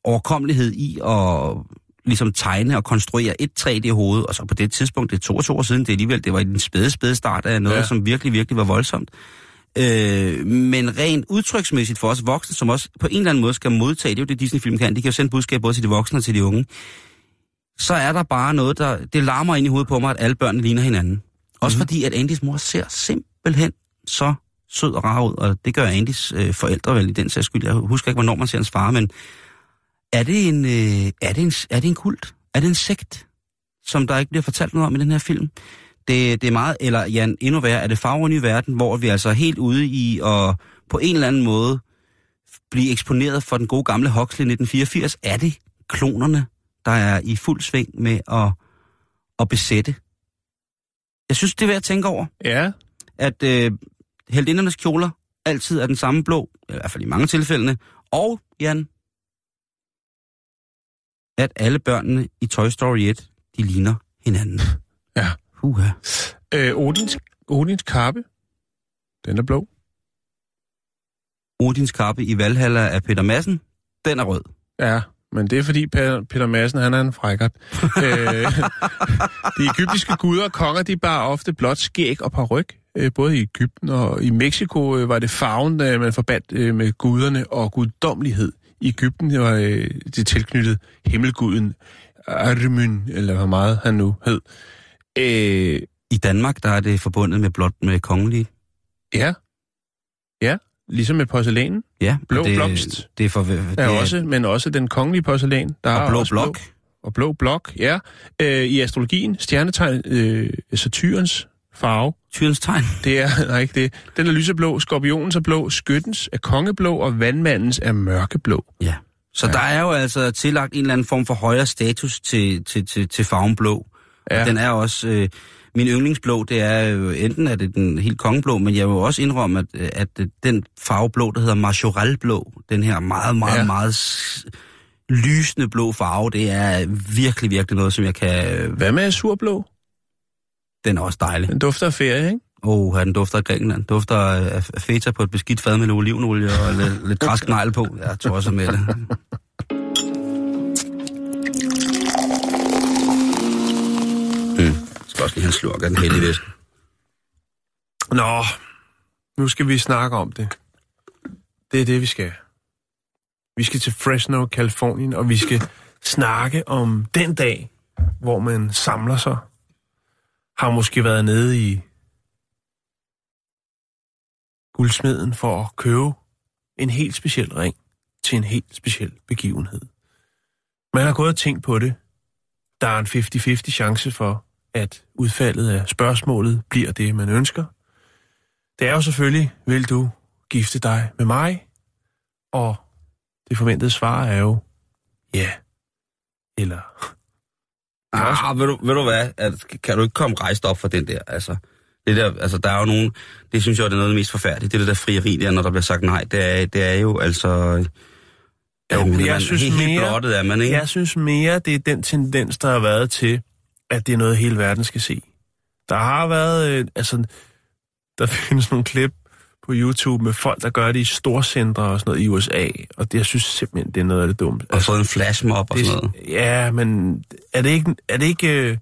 overkommelighed i at ligesom tegne og konstruere et 3D-hoved, og så på det tidspunkt, det er to og to år siden, det er alligevel, det var i den spæde, spæde start af noget, Ja. som virkelig, virkelig var voldsomt. Øh, men rent udtryksmæssigt for os voksne, som også på en eller anden måde skal modtage, det er jo det Disney-film kan, de kan jo sende budskab både til de voksne og til de unge, så er der bare noget, der det larmer ind i hovedet på mig, at alle børnene ligner hinanden. Også mm. fordi, at Andys mor ser simpelthen så sød og rar ud, og det gør Andys øh, forældre vel i den sags skyld. Jeg husker ikke, hvornår man ser hans far, men er det en, øh, er det en, er det en kult? Er det en sekt, som der ikke bliver fortalt noget om i den her film? Det, det er meget, eller Jan, endnu værre, er det farven i verden, hvor vi altså er helt ude i at på en eller anden måde blive eksponeret for den gode gamle Huxley 1984. Er det klonerne, der er i fuld sving med at, at besætte? Jeg synes, det er værd at tænke over Ja. at øh, heldindernes kjoler altid er den samme blå, i hvert fald i mange tilfældene, og, Jan, at alle børnene i Toy Story 1, de ligner hinanden. Ja. Uha. Øh, Odins, Odins kappe. Den er blå. Odins kappe i Valhalla af Peter Madsen, den er rød. Ja, men det er fordi Peter, Peter Madsen, han er en frækkert. øh, de egyptiske guder og konger, de bar ofte blot skæg og paryk. Øh, både i Ægypten og i Mexico øh, var det farven, der man forbandt øh, med guderne og guddommelighed. I Ægypten var øh, det tilknyttet himmelguden Armyn, eller hvor meget han nu hed. Øh, I Danmark, der er det forbundet med blot med kongelige. ja. Ja, ligesom med porcelænen. Ja, Blå det, blomst. Det er for, det Ja, også, men også den kongelige porcelæn. Der er og blå også blok. og blå blok, ja. Øh, I astrologien, stjernetegn øh, Saturns farve. Tyrens tegn. Det er, nej ikke det. Den er lyseblå, skorpionens er blå, skyttens er kongeblå, og vandmandens er mørkeblå. Ja. Så ja. der er jo altså tillagt en eller anden form for højere status til, til, til, til farven blå. Ja. Og den er også... Øh, min yndlingsblå, det er jo enten er det den helt kongeblå, men jeg vil også indrømme, at, at den farve blå, der hedder Majoralblå, den her meget, meget, ja. Meget lysende blå farve, det er virkelig, virkelig noget, som jeg kan... Hvad med azurblå? Den er også dejlig. Den dufter af ferie, ikke? Åh, oh, den dufter af Grækenland. Dufter af feta på et beskidt fad med olivenolie og lidt, lidt græsk negl på. Jeg tror også med det. Mm. Jeg skal også lige have en slurk af den heldige væske. Nå, nu skal vi snakke om det. Det er det, vi skal. Vi skal til Fresno, Kalifornien, og vi skal snakke om den dag, hvor man samler sig. Har måske været nede i guldsmeden for at købe en helt speciel ring til en helt speciel begivenhed. Man har gået og tænkt på det. Der er en 50-50 chance for, at udfaldet af spørgsmålet bliver det, man ønsker. Det er jo selvfølgelig, vil du gifte dig med mig? Og det forventede svar er jo, ja. Eller, Ah, ved du, ved du hvad? At, kan du ikke komme rejst op for den der? Altså, det der, altså, der er jo nogen... Det synes jeg, det er noget af det mest forfærdelige. Det er det der frieri der, når der bliver sagt nej. Det er, det er jo altså... Jo, jamen, jeg man, synes helt, helt mere- blottet er man, ikke? jeg synes mere, det er den tendens, der har været til, at det er noget, hele verden skal se. Der har været, øh, altså, der findes nogle klip på YouTube med folk, der gør det i storcentre og sådan noget i USA, og det, jeg synes simpelthen, det er noget af det dumt. Og fået en flashmob og det, sådan noget. Ja, men er det ikke, er det ikke, øh,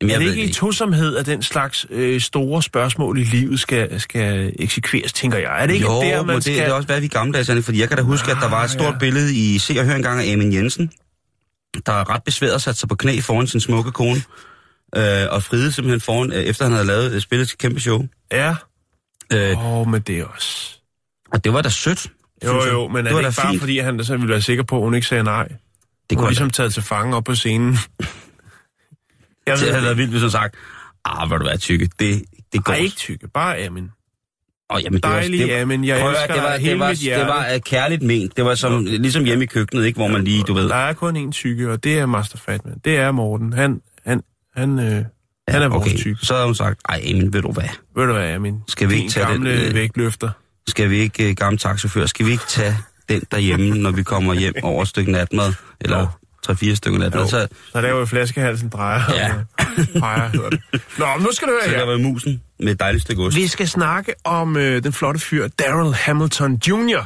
Jamen, er det ved ikke i tosomhed, at den slags øh, store spørgsmål i livet skal, skal eksekveres, tænker jeg? Er det ikke jo, der, man det, skal... det er også, hvad vi gammeldags, Anne, fordi jeg kan da huske, at der var et stort ja. billede i Se og Hør engang af Amin Jensen, der er ret besværet sat sig på knæ foran sin smukke kone, øh, og Fride simpelthen foran, øh, efter han havde lavet spillet til kæmpe show. Ja, Øh, åh, oh, men det er også... og det var da sødt. Jo, jo, men er det det, var det da ikke bare fint. fordi, han så ville være sikker på, at hun ikke sagde nej? Det Hun kunne er ligesom... ligesom taget til fange op på scenen. jeg det havde været det. vildt, hvis han sagt, ah, hvor du er tykke, det, det går. Ej, ikke tykke, bare Amin. Oh, jamen, det var, Dejlig det, Amin, jeg prøv elsker det var, det var, mit hjerte. det var kærligt ment. Det var som, ligesom hjemme i køkkenet, ikke, hvor man lige, du ved. Der er kun én tykke, og det er Master Fatman. Det er Morten. Han, han, han, øh, han er vores okay. tykke. Så havde hun sagt, ej, men ved du hvad, Ved du hvad, Amin? Skal vi ikke tage den, gamle øh, vægtløfter. skal vi ikke, uh, gamle taxachauffør, skal vi ikke tage den derhjemme, når vi kommer hjem over et stykke natmad, eller tre-fire stykker natmad, Jo. så, Så der er jo flaskehalsen drejer. Ja. og Peger, hedder det. Nå, nu skal du så høre der her. var musen med et dejligt stykke ost. Vi skal snakke om øh, den flotte fyr Daryl Hamilton Jr.,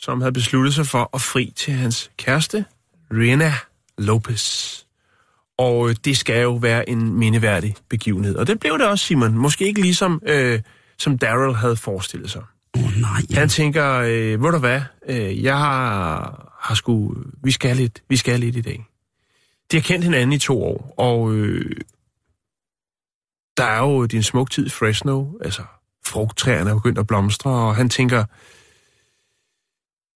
som havde besluttet sig for at fri til hans kæreste, Rihanna Lopez. Og øh, det skal jo være en mindeværdig begivenhed. Og det blev det også, Simon. Måske ikke ligesom, øh, som Daryl havde forestillet sig. Oh, nej, ja. Han tænker, øh, ved du hvad, øh, jeg har, har sgu, vi skal lidt, vi skal lidt i dag. De har kendt hinanden i to år, og øh, der er jo din smuk tid Fresno, altså frugttræerne er begyndt at blomstre, og han tænker,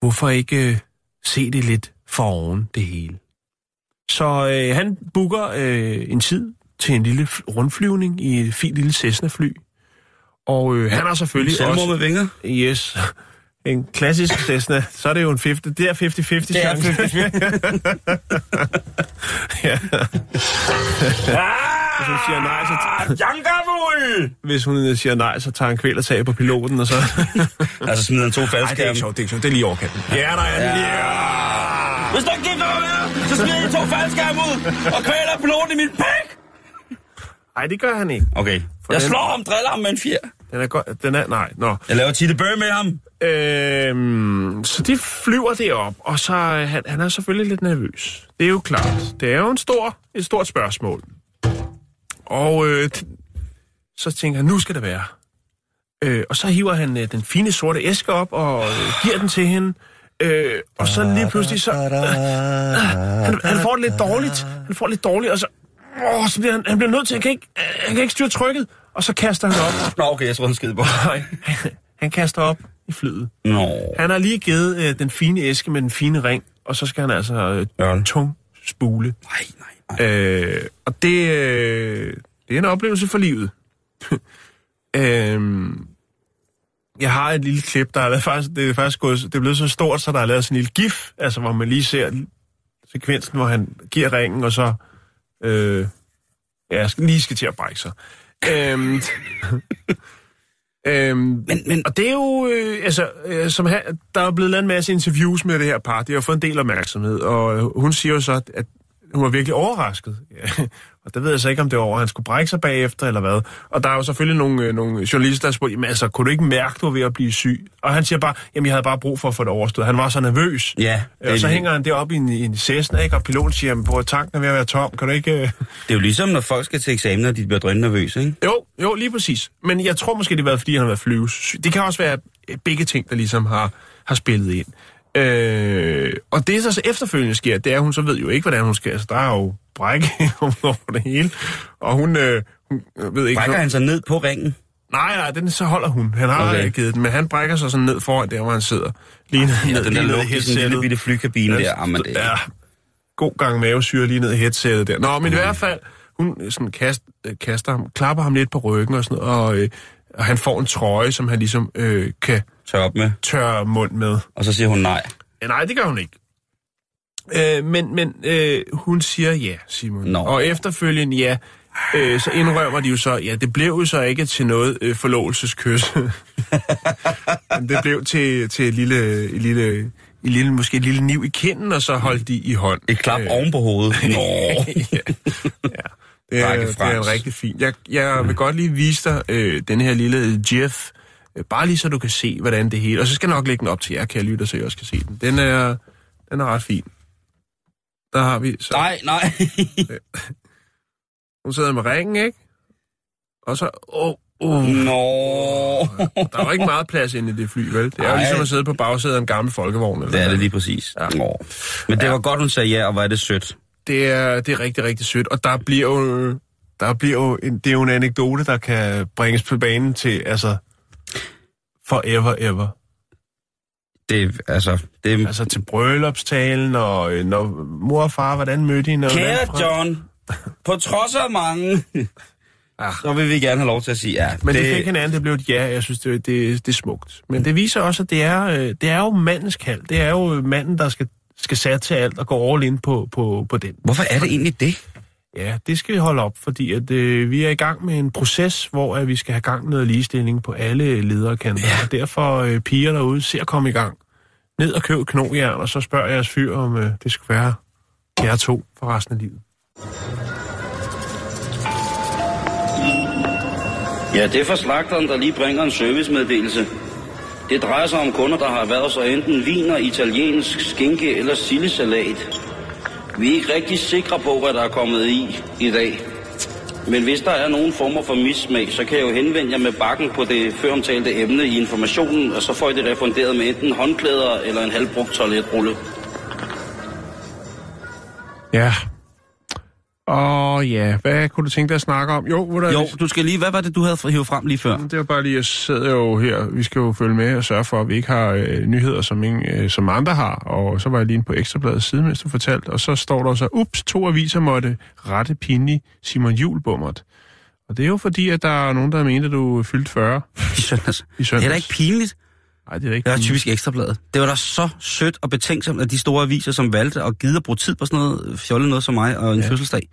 hvorfor ikke øh, se det lidt for oven, det hele. Så øh, han booker øh, en tid til en lille rundflyvning i et fint lille Cessna-fly. Og øh, han har selvfølgelig Selvmord også... med vinger. Yes. En klassisk Cessna. Så er det jo en 50. Det er 50-50 Det er chance. ja. Hvis hun siger nej, så, Jankavul! hvis hun siger nej, så tager han kvælertag på piloten, og så... Altså smider han to Nej, det er faldskærme. ikke sjovt, det er ikke sjovt. Det er lige overkanten. Ja, der er den. Ja. Hvis du ikke mere, så smider jeg to faldskærme ud og kvæler piloten i min pæk. Nej, det gør han ikke. Okay. For Jeg den- slår ham, driller ham med en fjer. Den er godt. Den er... Nej, nå. Jeg laver Titte Bøh med ham. Øhm, så de flyver det op, og så øh, han, han er selvfølgelig lidt nervøs. Det er jo klart. Det er jo en stor, et stort spørgsmål. Og øh, så tænker han, nu skal det være. Øh, og så hiver han øh, den fine sorte æske op og øh, giver den til hende. Øh, og så lige pludselig så... Øh, han, han får det lidt dårligt. Han får det lidt dårligt, og så... Åh, så bliver han, han bliver nødt til, han kan, ikke, øh, han kan ikke styre trykket. Og så kaster han op. Nå, okay, jeg tror, han skide på. Nej, han kaster op i flyet. Nå. Han har lige givet øh, den fine æske med den fine ring, og så skal han altså øh, tung spule. Nej, nej, nej. Øh, og det, øh, det er en oplevelse for livet. øhm, jeg har et lille klip, der er lavet, faktisk, det er faktisk gået, det er blevet så stort, så der er lavet sådan en lille gif, altså hvor man lige ser sekvensen, hvor han giver ringen, og så øh, ja, lige skal til at brække sig. Øhm, øhm, Men, men og det er jo, øh, altså, øh, som her, der er blevet lavet en masse interviews med det her par. Det har fået en del opmærksomhed, og hun siger jo så, at hun var virkelig overrasket. Og der ved jeg så ikke, om det var over, han skulle brække sig bagefter, eller hvad. Og der er jo selvfølgelig nogle, øh, nogle journalister, der spurgte, jamen altså, kunne du ikke mærke, du var ved at blive syg? Og han siger bare, jamen jeg havde bare brug for at få det overstået. Han var så nervøs. ja, Og så hænger han deroppe i en, i en Cessna, ikke? og piloten siger, jamen, på tanken er ved at være tom, kan du ikke... Øh... det er jo ligesom, når folk skal til eksamen, og de bliver drønne nervøse, ikke? Jo, jo, lige præcis. Men jeg tror måske, det har været, fordi han har været flyves. Det kan også være øh, begge ting, der ligesom har, har spillet ind. Øh, og det, der så efterfølgende sker, det er, at hun så ved jo ikke, hvordan hun skal. Altså, der er jo brække over det hele. Og hun, øh, hun ved ikke... Brækker han sig ned på ringen? Nej, nej, den så holder hun. Han har Okay. okay. givet den, men han brækker sig sådan ned foran der, hvor han sidder. Lige ned, Ja, ned, den lige ned i lugt i sådan en headsettet. lille bitte flykabine der. Jamen, det, Ja, god gang mavesyre lige ned i headsettet der. Nå, men i hvert fald, hun sådan kast, øh, kaster ham, klapper ham lidt på ryggen og sådan noget, og, øh, og han får en trøje, som han ligesom øh, kan tør op med. tørre mund med. Og så siger hun nej. Nej, det gør hun ikke. Øh, men men øh, hun siger ja, Simon. Nå. Og efterfølgende ja, øh, så indrømmer de jo så, ja, det blev jo så ikke til noget øh, forlovelseskys. men det blev til, til et lille, et lille, et lille, måske et lille niv i kinden, og så holdt de i hånd. Et klap øh. oven på hovedet. Nå. ja. Det er, det er rigtig fint. Jeg, jeg vil godt lige vise dig øh, den her lille GIF, bare lige så du kan se, hvordan det hele... Og så skal jeg nok lægge den op til jer, kan jeg lytte, så I også kan se den. Den er, den er ret fin. Der har vi... Så, Nej, nej. Hun sidder med ringen, ikke? Og så... Åh, oh, Nå. der er jo ikke meget plads inde i det fly, vel? Det er jo Ej. ligesom at sidde på bagsædet af en gammel folkevogn. Eller Det er det lige præcis. Ja. Nå. Men det var godt, hun sagde ja, og er det sødt. det er, det er rigtig, rigtig sødt. Og der bliver jo, der bliver jo en, det er jo en anekdote, der kan bringes på banen til, altså, forever ever. Det, altså, det, Altså til bryllupstalen, og øh, når mor og far, hvordan mødte I? Kære John, på trods af mange, Ah. så vil vi gerne have lov til at sige ja. Men det, det fik hinanden, det blev et ja, jeg synes, det, det, det er smukt. Men det viser også, at det er, øh, det er jo mandens kald. Det er jo manden, der skal, skal satse til alt og gå all in på, på, på den. Hvorfor er det egentlig det? Ja, det skal vi holde op, fordi at, øh, vi er i gang med en proces, hvor at vi skal have gang med noget ligestilling på alle lederkanter. Ja. Og derfor øh, piger derude, se at komme i gang. Ned og køb knogjern, og så spørger jeres fyr, om øh, det skulle være jer to for resten af livet. Ja, det er for slagteren, der lige bringer en servicemeddelelse. Det drejer sig om kunder, der har været så enten viner, italiensk skinke eller sildesalat. Vi er ikke rigtig sikre på, hvad der er kommet i i dag. Men hvis der er nogen former for mismag, så kan jeg jo henvende jer med bakken på det føromtalte emne i informationen, og så får I det refunderet med enten håndklæder eller en halvbrugt toiletrulle. Ja. Og ja, hvad kunne du tænke dig at snakke om? Jo, hvor der Jo, du skal lige, hvad var det, du havde hævet frem lige før? Det er jo bare lige, jeg sidder jo her, vi skal jo følge med og sørge for, at vi ikke har øh, nyheder, som, ingen, øh, som andre har. Og så var jeg lige inde på Ekstrabladets side, mens du fortalte, og så står der så, ups, to aviser måtte rette pinlig Simon Julbummert. Og det er jo fordi, at der er nogen, der mente, at du fyldt 40 I søndags. i Det søndags. er da ikke pinligt. Nej, det er ikke Det var typisk ekstrabladet. Det var da så sødt og betænksomt af de store aviser, som valgte at gide at bruge tid på sådan noget fjollet noget som mig og en Ja. ja. fødselsdag.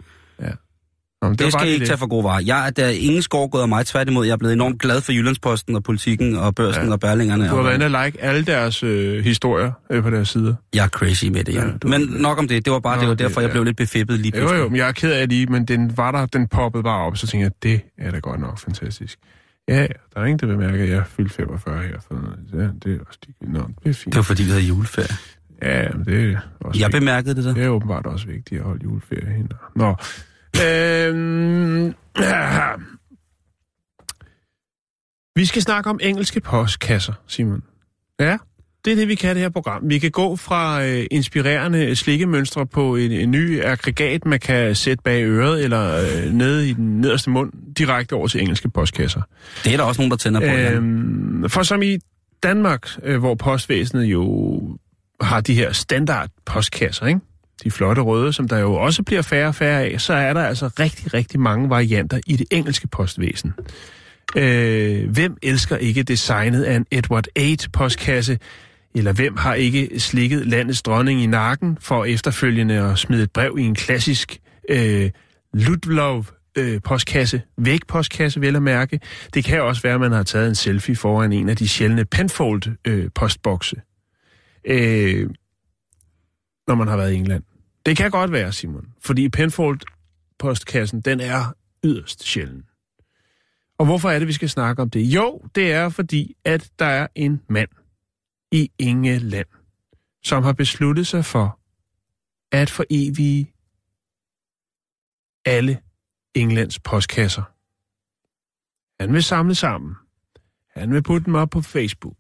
Nå, men Det, det skal I ikke tage for gode varer. Jeg er der er ingen skår gået af mig. Tværtimod, jeg er blevet enormt glad for Jyllandsposten og politikken og børsen Ja. ja. og bærlingerne. Du har været inde og like alle deres øh, historier øh, på deres sider. Jeg er crazy med det, ja. Ja, ja du- Men nok om det. Det var bare Nå, det var det- derfor, jeg ja. blev lidt befippet lige Jo, pludselig. jo, men jeg er ked af lige, men den var der, den poppede bare op, så tænkte jeg, det er da godt nok fantastisk. Ja, der er ingen, der bemærker, at jeg er fyldt 45 her. For noget. Ja, det er også ligegyldigt. Nå, det er fint. Det var fordi, vi havde juleferie. Ja, men det er også Jeg vigtigt. bemærkede det så. Det er åbenbart også vigtigt at holde juleferie hende. Nå. Øhm, ja. Vi skal snakke om engelske postkasser, Simon. Ja, det er det, vi kan i det her program. Vi kan gå fra øh, inspirerende slikkemønstre på en, en ny aggregat, man kan sætte bag øret eller øh, nede i den nederste mund, direkte over til engelske postkasser. Det er der også nogen, der tænder på. Øh, Øhm, for som i Danmark, øh, hvor postvæsenet jo har de her standard postkasser, ikke? de flotte røde, som der jo også bliver færre og færre af, så er der altså rigtig, rigtig mange varianter i det engelske postvæsen. Øh, hvem elsker ikke designet af en Edward 8 postkasse, eller hvem har ikke slikket landets dronning i nakken for efterfølgende at smide et brev i en klassisk øh, Ludlov øh, postkasse, vægpostkasse vel at mærke. Det kan også være, at man har taget en selfie foran en af de sjældne Penfold øh, postbokse, øh, når man har været i England. Det kan godt være, Simon, fordi Penfold postkassen, den er yderst sjælden. Og hvorfor er det, vi skal snakke om det? Jo, det er fordi, at der er en mand i England, som har besluttet sig for at forevige alle Englands postkasser. Han vil samle sammen. Han vil putte dem op på Facebook.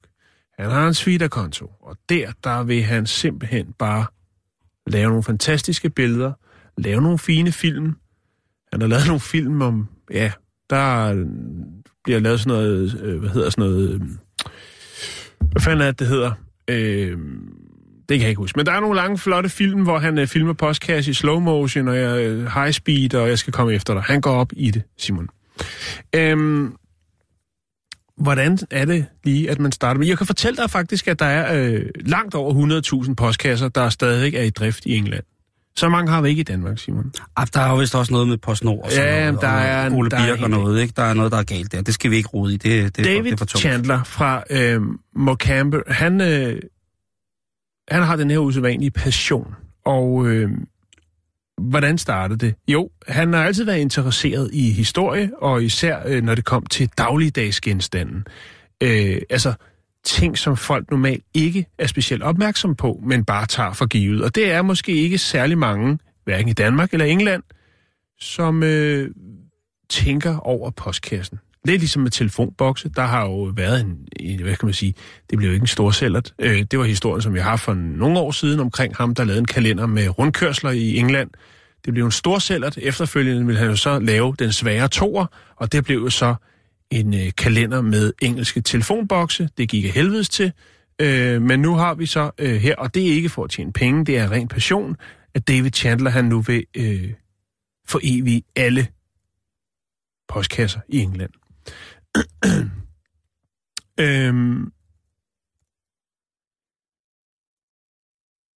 Han har en Twitter-konto, og der, der vil han simpelthen bare lave nogle fantastiske billeder, lave nogle fine film. Han har lavet nogle film om, ja, der bliver lavet sådan noget, øh, hvad hedder sådan noget, øh, hvad fanden er det, det hedder? Øh, det kan jeg ikke huske. Men der er nogle lange, flotte film, hvor han øh, filmer postkasse i slow motion, og jeg, øh, high speed, og jeg skal komme efter dig. Han går op i det, Simon. Øhm, hvordan er det lige, at man starter med? Jeg kan fortælle dig faktisk, at der er øh, langt over 100.000 postkasser, der stadig er i drift i England. Så mange har vi ikke i Danmark, Simon. Ah, der er jo vist også noget med PostNord og sådan Ja, noget, der og er en- Ole der er og noget, ikke? Der er noget, der er galt der. Det skal vi ikke rode i. Det, det, for- David det er for tungt. Chandler fra øh, Mocamber, han, øh, han har den her usædvanlige passion. Og øh, hvordan startede det? Jo, han har altid været interesseret i historie, og især øh, når det kom til dagligdagsgenstanden. Øh, altså ting, som folk normalt ikke er specielt opmærksom på, men bare tager for givet. Og det er måske ikke særlig mange, hverken i Danmark eller England, som øh, tænker over postkassen. Lidt ligesom med telefonbokse, der har jo været en, en hvad kan man sige, det blev jo ikke en stor sællert. Øh, det var historien, som vi har for nogle år siden omkring ham, der lavede en kalender med rundkørsler i England. Det blev en stor sællert. Efterfølgende ville han jo så lave den svære toer, og det blev jo så en øh, kalender med engelske telefonbokse. Det gik af helvedes til. Øh, men nu har vi så øh, her, og det er ikke for at tjene penge, det er ren passion, at David Chandler han nu vil øh, for evigt alle postkasser i England. øhm,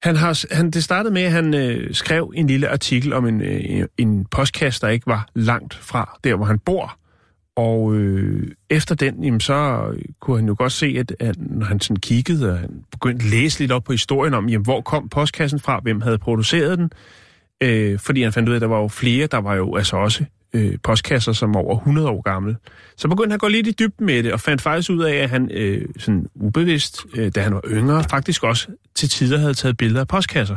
han har, han, det startede med, at han øh, skrev en lille artikel om en, øh, en postkasse, der ikke var langt fra der, hvor han bor. Og øh, efter den, jamen, så kunne han jo godt se, at, at når han sådan kiggede, og han begyndte at læse lidt op på historien om, jamen, hvor kom postkassen fra, hvem havde produceret den, øh, fordi han fandt ud af, at der var jo flere, der var jo altså også øh, postkasser, som var over 100 år gamle. Så begyndte han at gå lidt i dybden med det, og fandt faktisk ud af, at han øh, sådan ubevidst, øh, da han var yngre, faktisk også til tider havde taget billeder af postkasser.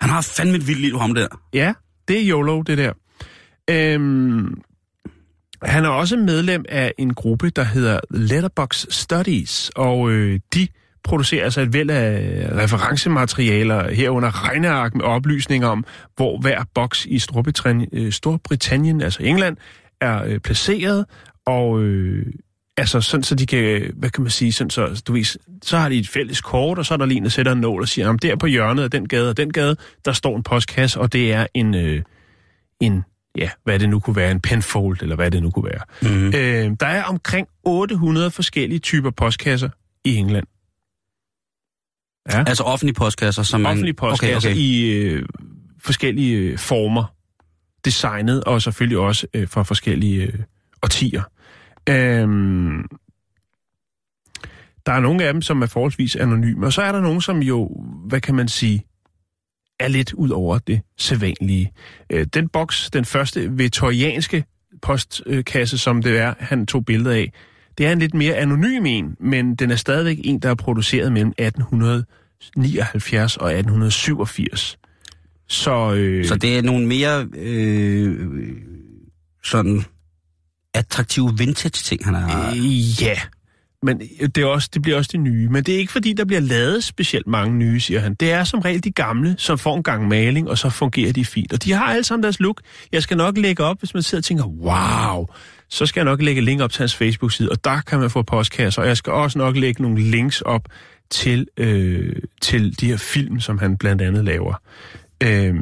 Han har fandme et vildt liv, ham der. Ja, det er YOLO, det der. Øhm, han er også medlem af en gruppe, der hedder Letterbox Studies, og øh, de producerer altså et væld af referencematerialer herunder regneark med oplysninger om, hvor hver boks i Storbritannien, øh, Storbritannien altså England, er øh, placeret, og øh, altså sådan, så de kan, hvad kan man sige, sådan, så, du ved, så har de et fælles kort, og så er der lige en, der sætter en nål og siger, om der på hjørnet af den gade og den gade, der står en postkasse, og det er en, øh, en ja, hvad det nu kunne være, en penfold, eller hvad det nu kunne være. Mm. Øh, der er omkring 800 forskellige typer postkasser i England. Ja. Altså offentlige postkasser, som man... Offentlige postkasser Okay, okay. i øh, forskellige øh, former, designet, og selvfølgelig også øh, fra forskellige øh, årtier. Øhm, der er nogle af dem, som er forholdsvis anonyme, og så er der nogle, som jo, hvad kan man sige, er lidt ud over det sædvanlige. Øh, den boks, den første viktorianske postkasse, som det er, han tog billeder af, det er en lidt mere anonym en, men den er stadigvæk en, der er produceret mellem 1879 og 1887. Så, øh, Så det er nogle mere øh, sådan attraktive vintage ting, han har... øh, ja, men øh, det, er også, det bliver også de nye. Men det er ikke fordi, der bliver lavet specielt mange nye, siger han. Det er som regel de gamle, som får en gang maling, og så fungerer de fint. Og de har alle sammen deres look. Jeg skal nok lægge op, hvis man sidder og tænker, wow, så skal jeg nok lægge link op til hans Facebook-side, og der kan man få postkasser. Og jeg skal også nok lægge nogle links op til, øh, til de her film, som han blandt andet laver. Øh,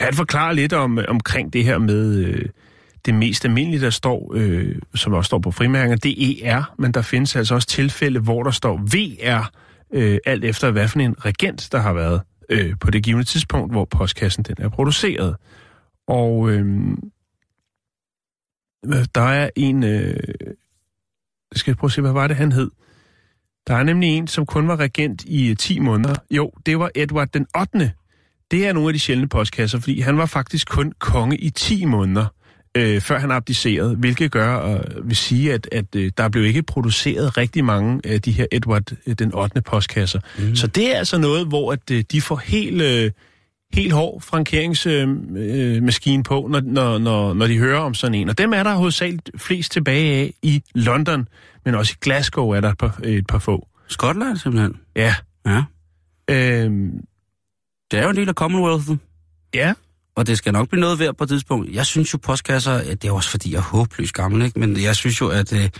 han forklarer lidt om, omkring det her med... Øh, det mest almindelige, der står, øh, som også står på frimærker, det er ER, men der findes altså også tilfælde, hvor der står VR, øh, alt efter hvad for en regent, der har været øh, på det givende tidspunkt, hvor postkassen den er produceret. Og øh, der er en... Øh, skal jeg prøve at se, hvad var det, han hed? Der er nemlig en, som kun var regent i øh, 10 måneder. Jo, det var Edward den 8. Det er nogle af de sjældne postkasser, fordi han var faktisk kun konge i 10 måneder øh, før han abdicerede, hvilket gør og vil sige, at, at øh, der blev ikke produceret rigtig mange af de her Edward øh, den 8. postkasser. Mm. Så det er altså noget, hvor at, øh, de får helt, øh, helt hård frankeringsmaskine øh, på, når, når, når, når de hører om sådan en. Og dem er der hovedsageligt flest tilbage af i London, men også i Glasgow er der et par, et par få. Skotland simpelthen? Ja. Ja. Øhm, Det er jo en del af Commonwealth. ja, Og det skal nok blive noget værd på et tidspunkt. Jeg synes jo, postkasser, ja, det er også fordi, jeg er håbløst gammel, ikke? men jeg synes jo, at øh,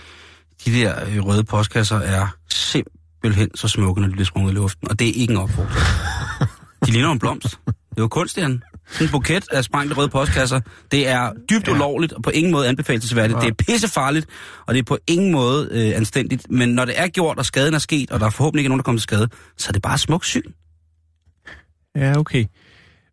de der øh, røde postkasser er simpelthen så smukke, når de bliver sprunget i luften. Og det er ikke en opfordring. De ligner en blomst. Det er jo kunst, Jan. En buket af sprængte røde postkasser. Det er dybt ja. ulovligt og på ingen måde anbefalesværdigt. Det er pissefarligt, og det er på ingen måde øh, anstændigt. Men når det er gjort, og skaden er sket, og der er forhåbentlig ikke nogen, der kommer til skade, så er det bare smukt syn. Ja, okay.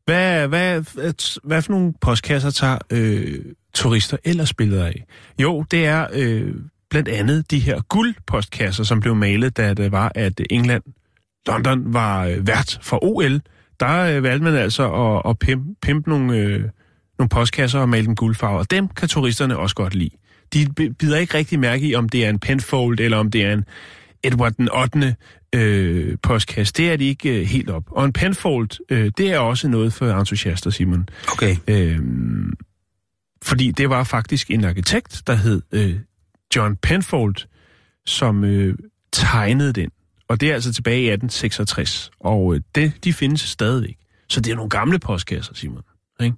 Hvad, hvad, hvad, hvad for nogle postkasser tager øh, turister ellers billeder af? Jo, det er øh, blandt andet de her guldpostkasser, som blev malet, da det var, at England, London var øh, vært for OL. Der øh, valgte man altså at, at pimpe, pimpe nogle, øh, nogle postkasser og male dem guldfarver. Og dem kan turisterne også godt lide. De bider ikke rigtig mærke i, om det er en Penfold, eller om det er en Edward den 8. Øh, postkasse. Det er de ikke øh, helt op. Og en Penfold, øh, det er også noget for entusiaster, Simon. Okay. Øh, fordi det var faktisk en arkitekt, der hed øh, John Penfold, som øh, tegnede den. Og det er altså tilbage i 1866. Og øh, det, de findes stadigvæk. Så det er nogle gamle postkasser, Simon. Ikke?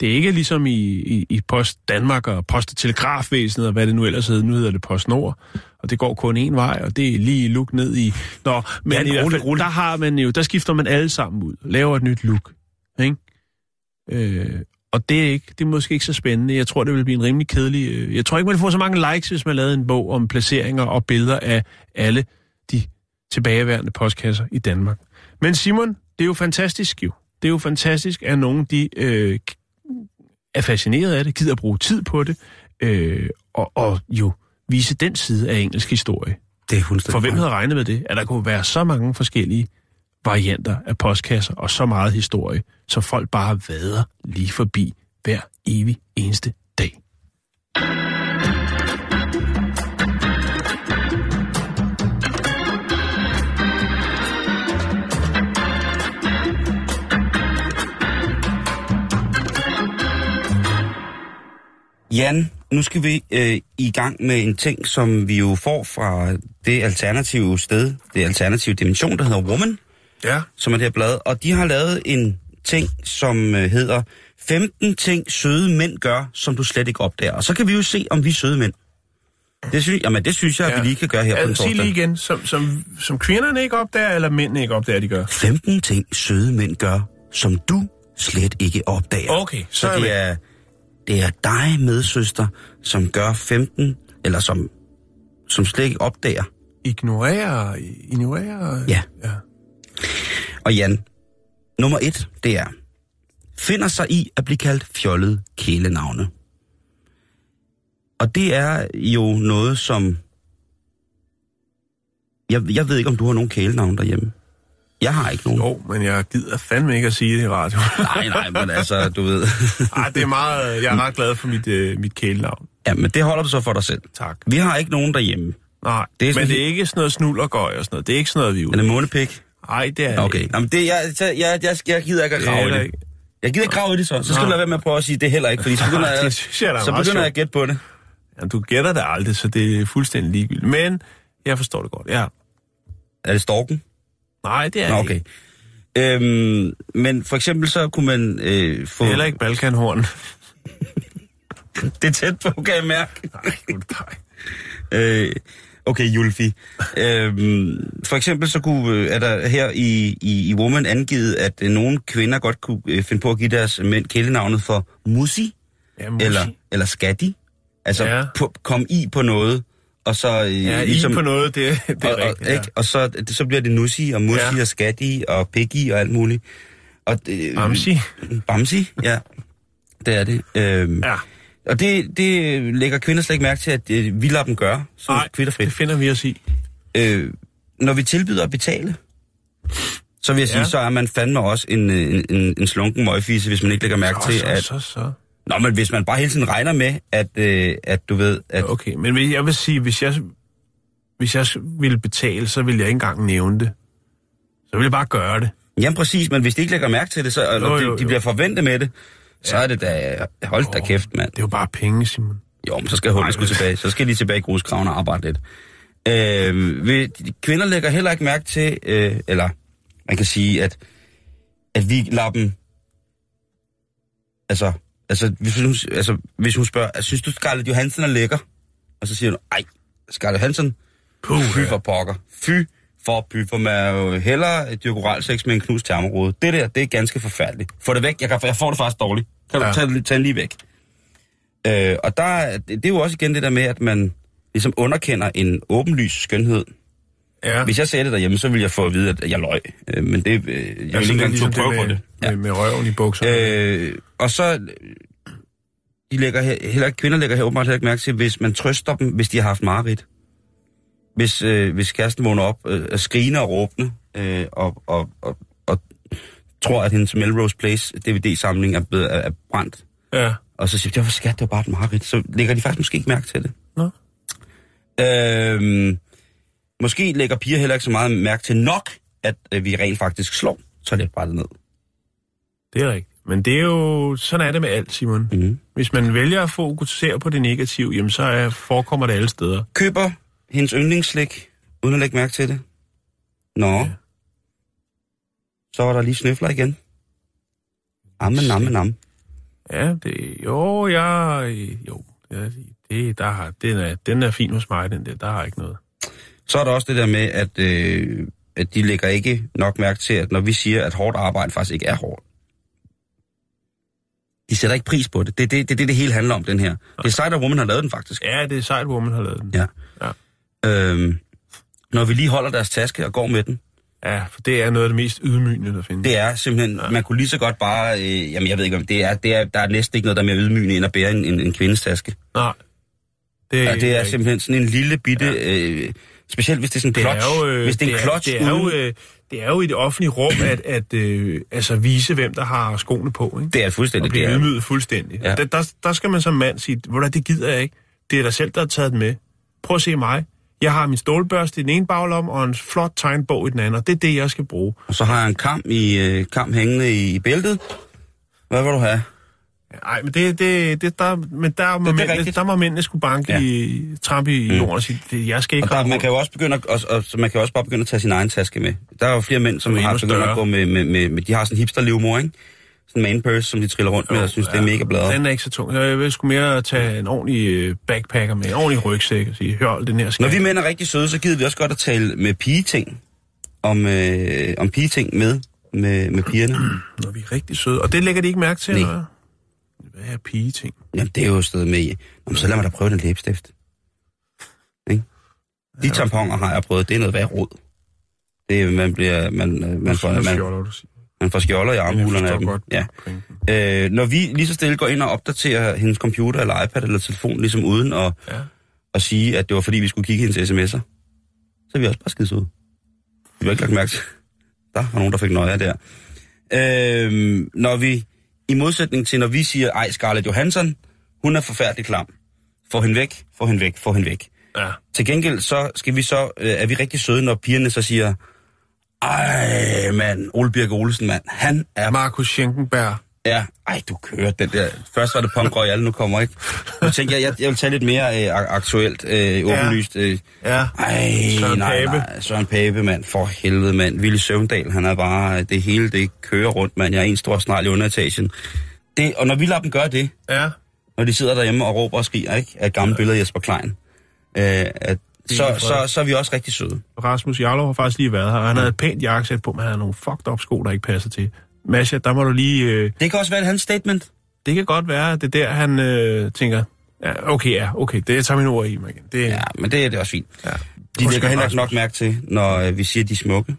Det er ikke ligesom i, i, i Post Danmark og Post- og Telegrafvæsenet og hvad det nu ellers hedder. Nu hedder det Post Nord, og det går kun én vej, og det er lige luk ned i... Nå, men Ja, i hvert fald, der har man jo, der skifter man alle sammen ud, laver et nyt look, ikke? Øh, og det er ikke, det er måske ikke så spændende. Jeg tror, det vil blive en rimelig kedelig... Øh, jeg tror ikke, man vil få så mange likes, hvis man lavede en bog om placeringer og billeder af alle de tilbageværende postkasser i Danmark. Men Simon, det er jo fantastisk jo. Det er jo fantastisk, at nogen de øh, er fascineret af det, gider at bruge tid på det, øh, og, og jo vise den side af engelsk historie. Det er fuldstændig For hvem havde regnet med det? At der kunne være så mange forskellige varianter af postkasser og så meget historie, så folk bare vader lige forbi hver evig eneste Jan, nu skal vi øh, i gang med en ting, som vi jo får fra det alternative sted, det alternative dimension, der hedder Woman, Ja. som er det her blad. Og de har lavet en ting, som øh, hedder 15 ting søde mænd gør, som du slet ikke opdager. Og så kan vi jo se, om vi er søde mænd. Det synes, jamen, det synes jeg, ja. vi lige kan gøre her på en Altså, sig lige torsdag. igen, som, som, som kvinderne ikke opdager, eller mændene ikke opdager, de gør. 15 ting søde mænd gør, som du slet ikke opdager. Okay, så Så det er, det er dig, medsøster, som gør 15, eller som, som slet ikke opdager. Ignorerer, ignorerer... Ja. ja. Og Jan, nummer et, det er, finder sig i at blive kaldt fjollet kælenavne. Og det er jo noget, som... Jeg, jeg ved ikke, om du har nogen kælenavn derhjemme. Jeg har ikke nogen. Jo, men jeg gider fandme ikke at sige det i radio. Nej, nej, men altså, du ved... Ej, det er meget... Jeg er ret glad for mit, øh, mit kælenavn. ja, men det holder du så for dig selv. Tak. Vi har ikke nogen derhjemme. Nej, Det er men det er ikke sådan noget snul og gøj og sådan noget. Det er ikke sådan noget, vi er Er ude. det månepik? Nej, det er det Okay, ikke. Nå, men det, jeg, jeg, jeg, jeg, gider ikke at Det er grave i det. ikke. Jeg gider ikke grave i det så. Så skal du lade være med at prøve at sige det heller ikke, fordi så begynder jeg, Det jeg, er så begynder jeg at gætte på det. Ja, du gætter det aldrig, så det er fuldstændig ligegyldigt. Men jeg forstår det godt, ja. Er det storken? Nej, det er Nå, okay. ikke. Øhm, men for eksempel så kunne man øh, få... Er heller ikke Balkanhorn. Det er tæt på, kan jeg mærke. Nej, gud, nej. Øh, okay, Julfi. øhm, for eksempel så kunne, øh, er der her i, i, i Woman angivet, at øh, nogle kvinder godt kunne øh, finde på at give deres mænd kælenavnet for Musi, Ja, musi. eller, eller Skatti. Altså ja. på, kom i på noget, og så... Øh, Ja, ligesom, på noget, det, det er og, og, rigtigt. Ja. ikke? og så, så bliver det Nussi og Musi Ja. ja. og Skatti og Piggy og alt muligt. Og, det, Bamsi. Bamsi, ja. Det er det. Øhm, Ja. Og det, det lægger kvinder slet ikke mærke til, at øh, vi lader dem gøre, så Nej, kvitterfrit. det finder vi os i. Øh, når vi tilbyder at betale, så vil jeg sige, Ja. så er man fandme også en, øh, en, en, en slunken møgfise, hvis man ikke lægger mærke Så, til, så, at... så, så. Nå, men hvis man bare hele tiden regner med, at, øh, at du ved, at... Okay, men jeg vil sige, hvis jeg, hvis jeg ville betale, så ville jeg ikke engang nævne det. Så ville jeg bare gøre det. Jamen præcis, men hvis de ikke lægger mærke til det, så, eller Jo, de, jo, de jo. bliver forventet med det, så er det da... Hold da kæft, mand. Det er jo bare penge, Simon. Jo, men så skal hullet men- tilbage. Så skal de tilbage i gruskraven og arbejde lidt. Øh, de, kvinder lægger heller ikke mærke til, øh, eller man kan sige, at, at vi lader dem... Altså, altså, hvis hun, altså, hvis hun spørger, synes du Scarlett Johansson er lækker? Og så siger du, ej, Scarlett Johansson, Puh, fy for pokker. Fy for py, for man er jo hellere et sex med en knust termorode. Det der, det er ganske forfærdeligt. Få det væk, jeg, kan, jeg får det faktisk dårligt. Kan du Ja. tage, det- tage den lige væk? Øh, og der, er- det, det er jo også igen det der med, at man ligesom underkender en åbenlys skønhed. Ja. Hvis jeg sagde det derhjemme, så ville jeg få at vide, at jeg løg. Øh, men det, øh, jeg vil ikke engang ligesom prøve med, på det. Med, med røven i bukserne. Øh, og så, de lægger he- heller, kvinder lægger her åbenbart heller ikke mærke til, hvis man trøster dem, hvis de har haft mareridt. Hvis, øh, hvis kæresten vågner op øh, og skrigende og råbende, øh, og, og, og, og tror, at hendes Melrose Place DVD-samling er, blevet, er, er brændt, Ja. og så siger de, det var skat, det var bare et mareridt, så lægger de faktisk måske ikke mærke til det. Nå. Øhm, måske lægger piger heller ikke så meget mærke til nok, at øh, vi rent faktisk slår toiletbrættet ned. Det er rigtigt. Men det er jo, sådan er det med alt, Simon. Mm. Hvis man vælger at fokusere på det negative, jamen så er, forekommer det alle steder. Køber hendes yndlingsslik, uden at lægge mærke til det. Nå. Ja. Så var der lige snøfler igen. Amme, namme, nam. Ja, det, jo, jeg, jo, ja, det, der har, den, er, den er fin hos mig, den der, der har ikke noget. Så er der også det der med, at, øh, at de lægger ikke nok mærke til, at når vi siger, at hårdt arbejde faktisk ikke er hårdt. De sætter ikke pris på det. Det er det, det, det, det hele handler om, den her. Det er sejt, at Woman har lavet den faktisk. Ja, det er sejt, hvor man har lavet den. Ja. Ja. Øhm, når vi lige holder deres taske og går med den, Ja, for det er noget af det mest ydmygende, der findes. det er simpelthen, ja. man kunne lige så godt bare, øh, jamen jeg ved ikke om, det er, det er, der er næsten ikke noget, der er mere ydmygende end at bære en, en, en kvindes taske. Nej. Det, Ja, det er ikke- simpelthen sådan en lille bitte, ja. øh, specielt hvis det er sådan en det er jo, øh, hvis det er en klods det er jo, uden- øh, det er jo i det offentlige rum at, at øh, altså vise, hvem der har skoene på. Ikke? det er og fuldstændig, det blive er, ydmyget fuldstændig. Ja. Der, der, der skal man som mand sige, hvor det gider jeg ikke. Det er dig selv, der har taget den med. Prøv at se mig. Jeg har min stålbørste i den ene baglom og en flot tegnbog i den anden, og det er det, jeg skal bruge. og så har jeg en kam, i, øh, kam hængende i, i bæltet. Hvad vil du have? Nej, men det, det, det der, men der må, det er mændene, der må mændene skulle banke Ja. ja. i, trampe i jorden og sige, det, jeg skal ikke Og der, man kan jo også begynde at, og, og, man kan jo også bare begynde at tage sin egen taske med. Der er jo flere mænd, som Som har begyndt at større. gå med, med, med, med, de har sådan en hipster ikke? Sådan en man purse, som de triller rundt med, og synes, det er mega bladet. Den er ikke så tung. Jeg vil sgu mere tage en ordentlig øh, backpacker med, en ordentlig rygsæk og sige, hør, den her skal. Når vi mænd er rigtig søde, så gider vi også godt at tale med pigeting. Om, øh, om pigeting med, med, med pigerne. Når vi er rigtig søde. Og det lægger de ikke mærke til, Nej. eller hvad? Er pigeting? Jamen, det er jo stedet med i. Nå, men så lad mig da prøve den læbestift. Ikke? De tamponer har jeg prøvet, det er noget værd rod. Det er, man bliver, man, øh, man, får, man, man får skjolder i armhulerne af dem. godt Ja. Øh, når vi lige så stille går ind og opdaterer hendes computer eller iPad eller telefon, ligesom uden at, Ja. at sige, at det var fordi, vi skulle kigge hendes sms'er, så er vi også bare skidt ud. Vi har ikke lagt mærke til. Der var nogen, der fik nøje der. Øh, når vi, i modsætning til, når vi siger, ej, Scarlett Johansson, hun er forfærdelig klam. Få hende væk, få hende væk, få hende væk. Ja. Til gengæld, så skal vi så, øh, er vi rigtig søde, når pigerne så siger, ej, mand, Ole Birk Olesen, mand, han er Markus Schenkenberg. Ja, ej, du kører den der. Først var det Punk Royal, nu kommer ikke. Nu tænker jeg, jeg, jeg vil tage lidt mere øh, ak- aktuelt, øh, åbenlyst. Øh. Ja. Ej, Søren nej, Pape. nej, Søren Pape, mand. For helvede, mand. Ville Søvndal, han er bare, det hele, det kører rundt, mand. Jeg er en stor snarl i underetagen. Det, og når vi lader dem gøre det, Ja. når de sidder derhjemme og råber og skriger, ikke? Af gamle billeder af Jesper Klein, øh, at, så, så, så er vi også rigtig søde. Rasmus Jarlov har faktisk lige været her, og han havde et pænt jakkesæt på, men han havde nogle fucked up sko, der ikke passer til. Masha, der må du lige... Øh, Det kan også være et hans statement. det kan godt være, at det er der, han øh, tænker, ja, okay, ja, okay, det jeg tager mine ord i mig igen. Det, Ja, men det, det er også fint. ja. De lægger heller ikke nok mærke til, når øh, vi siger, at de er smukke.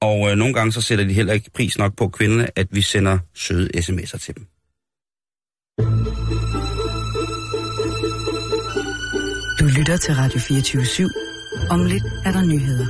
Og øh, nogle gange så sætter de heller ikke pris nok på kvinderne, at vi sender søde sms'er til dem. Du lytter til Radio 24 /7. Om lidt er der nyheder.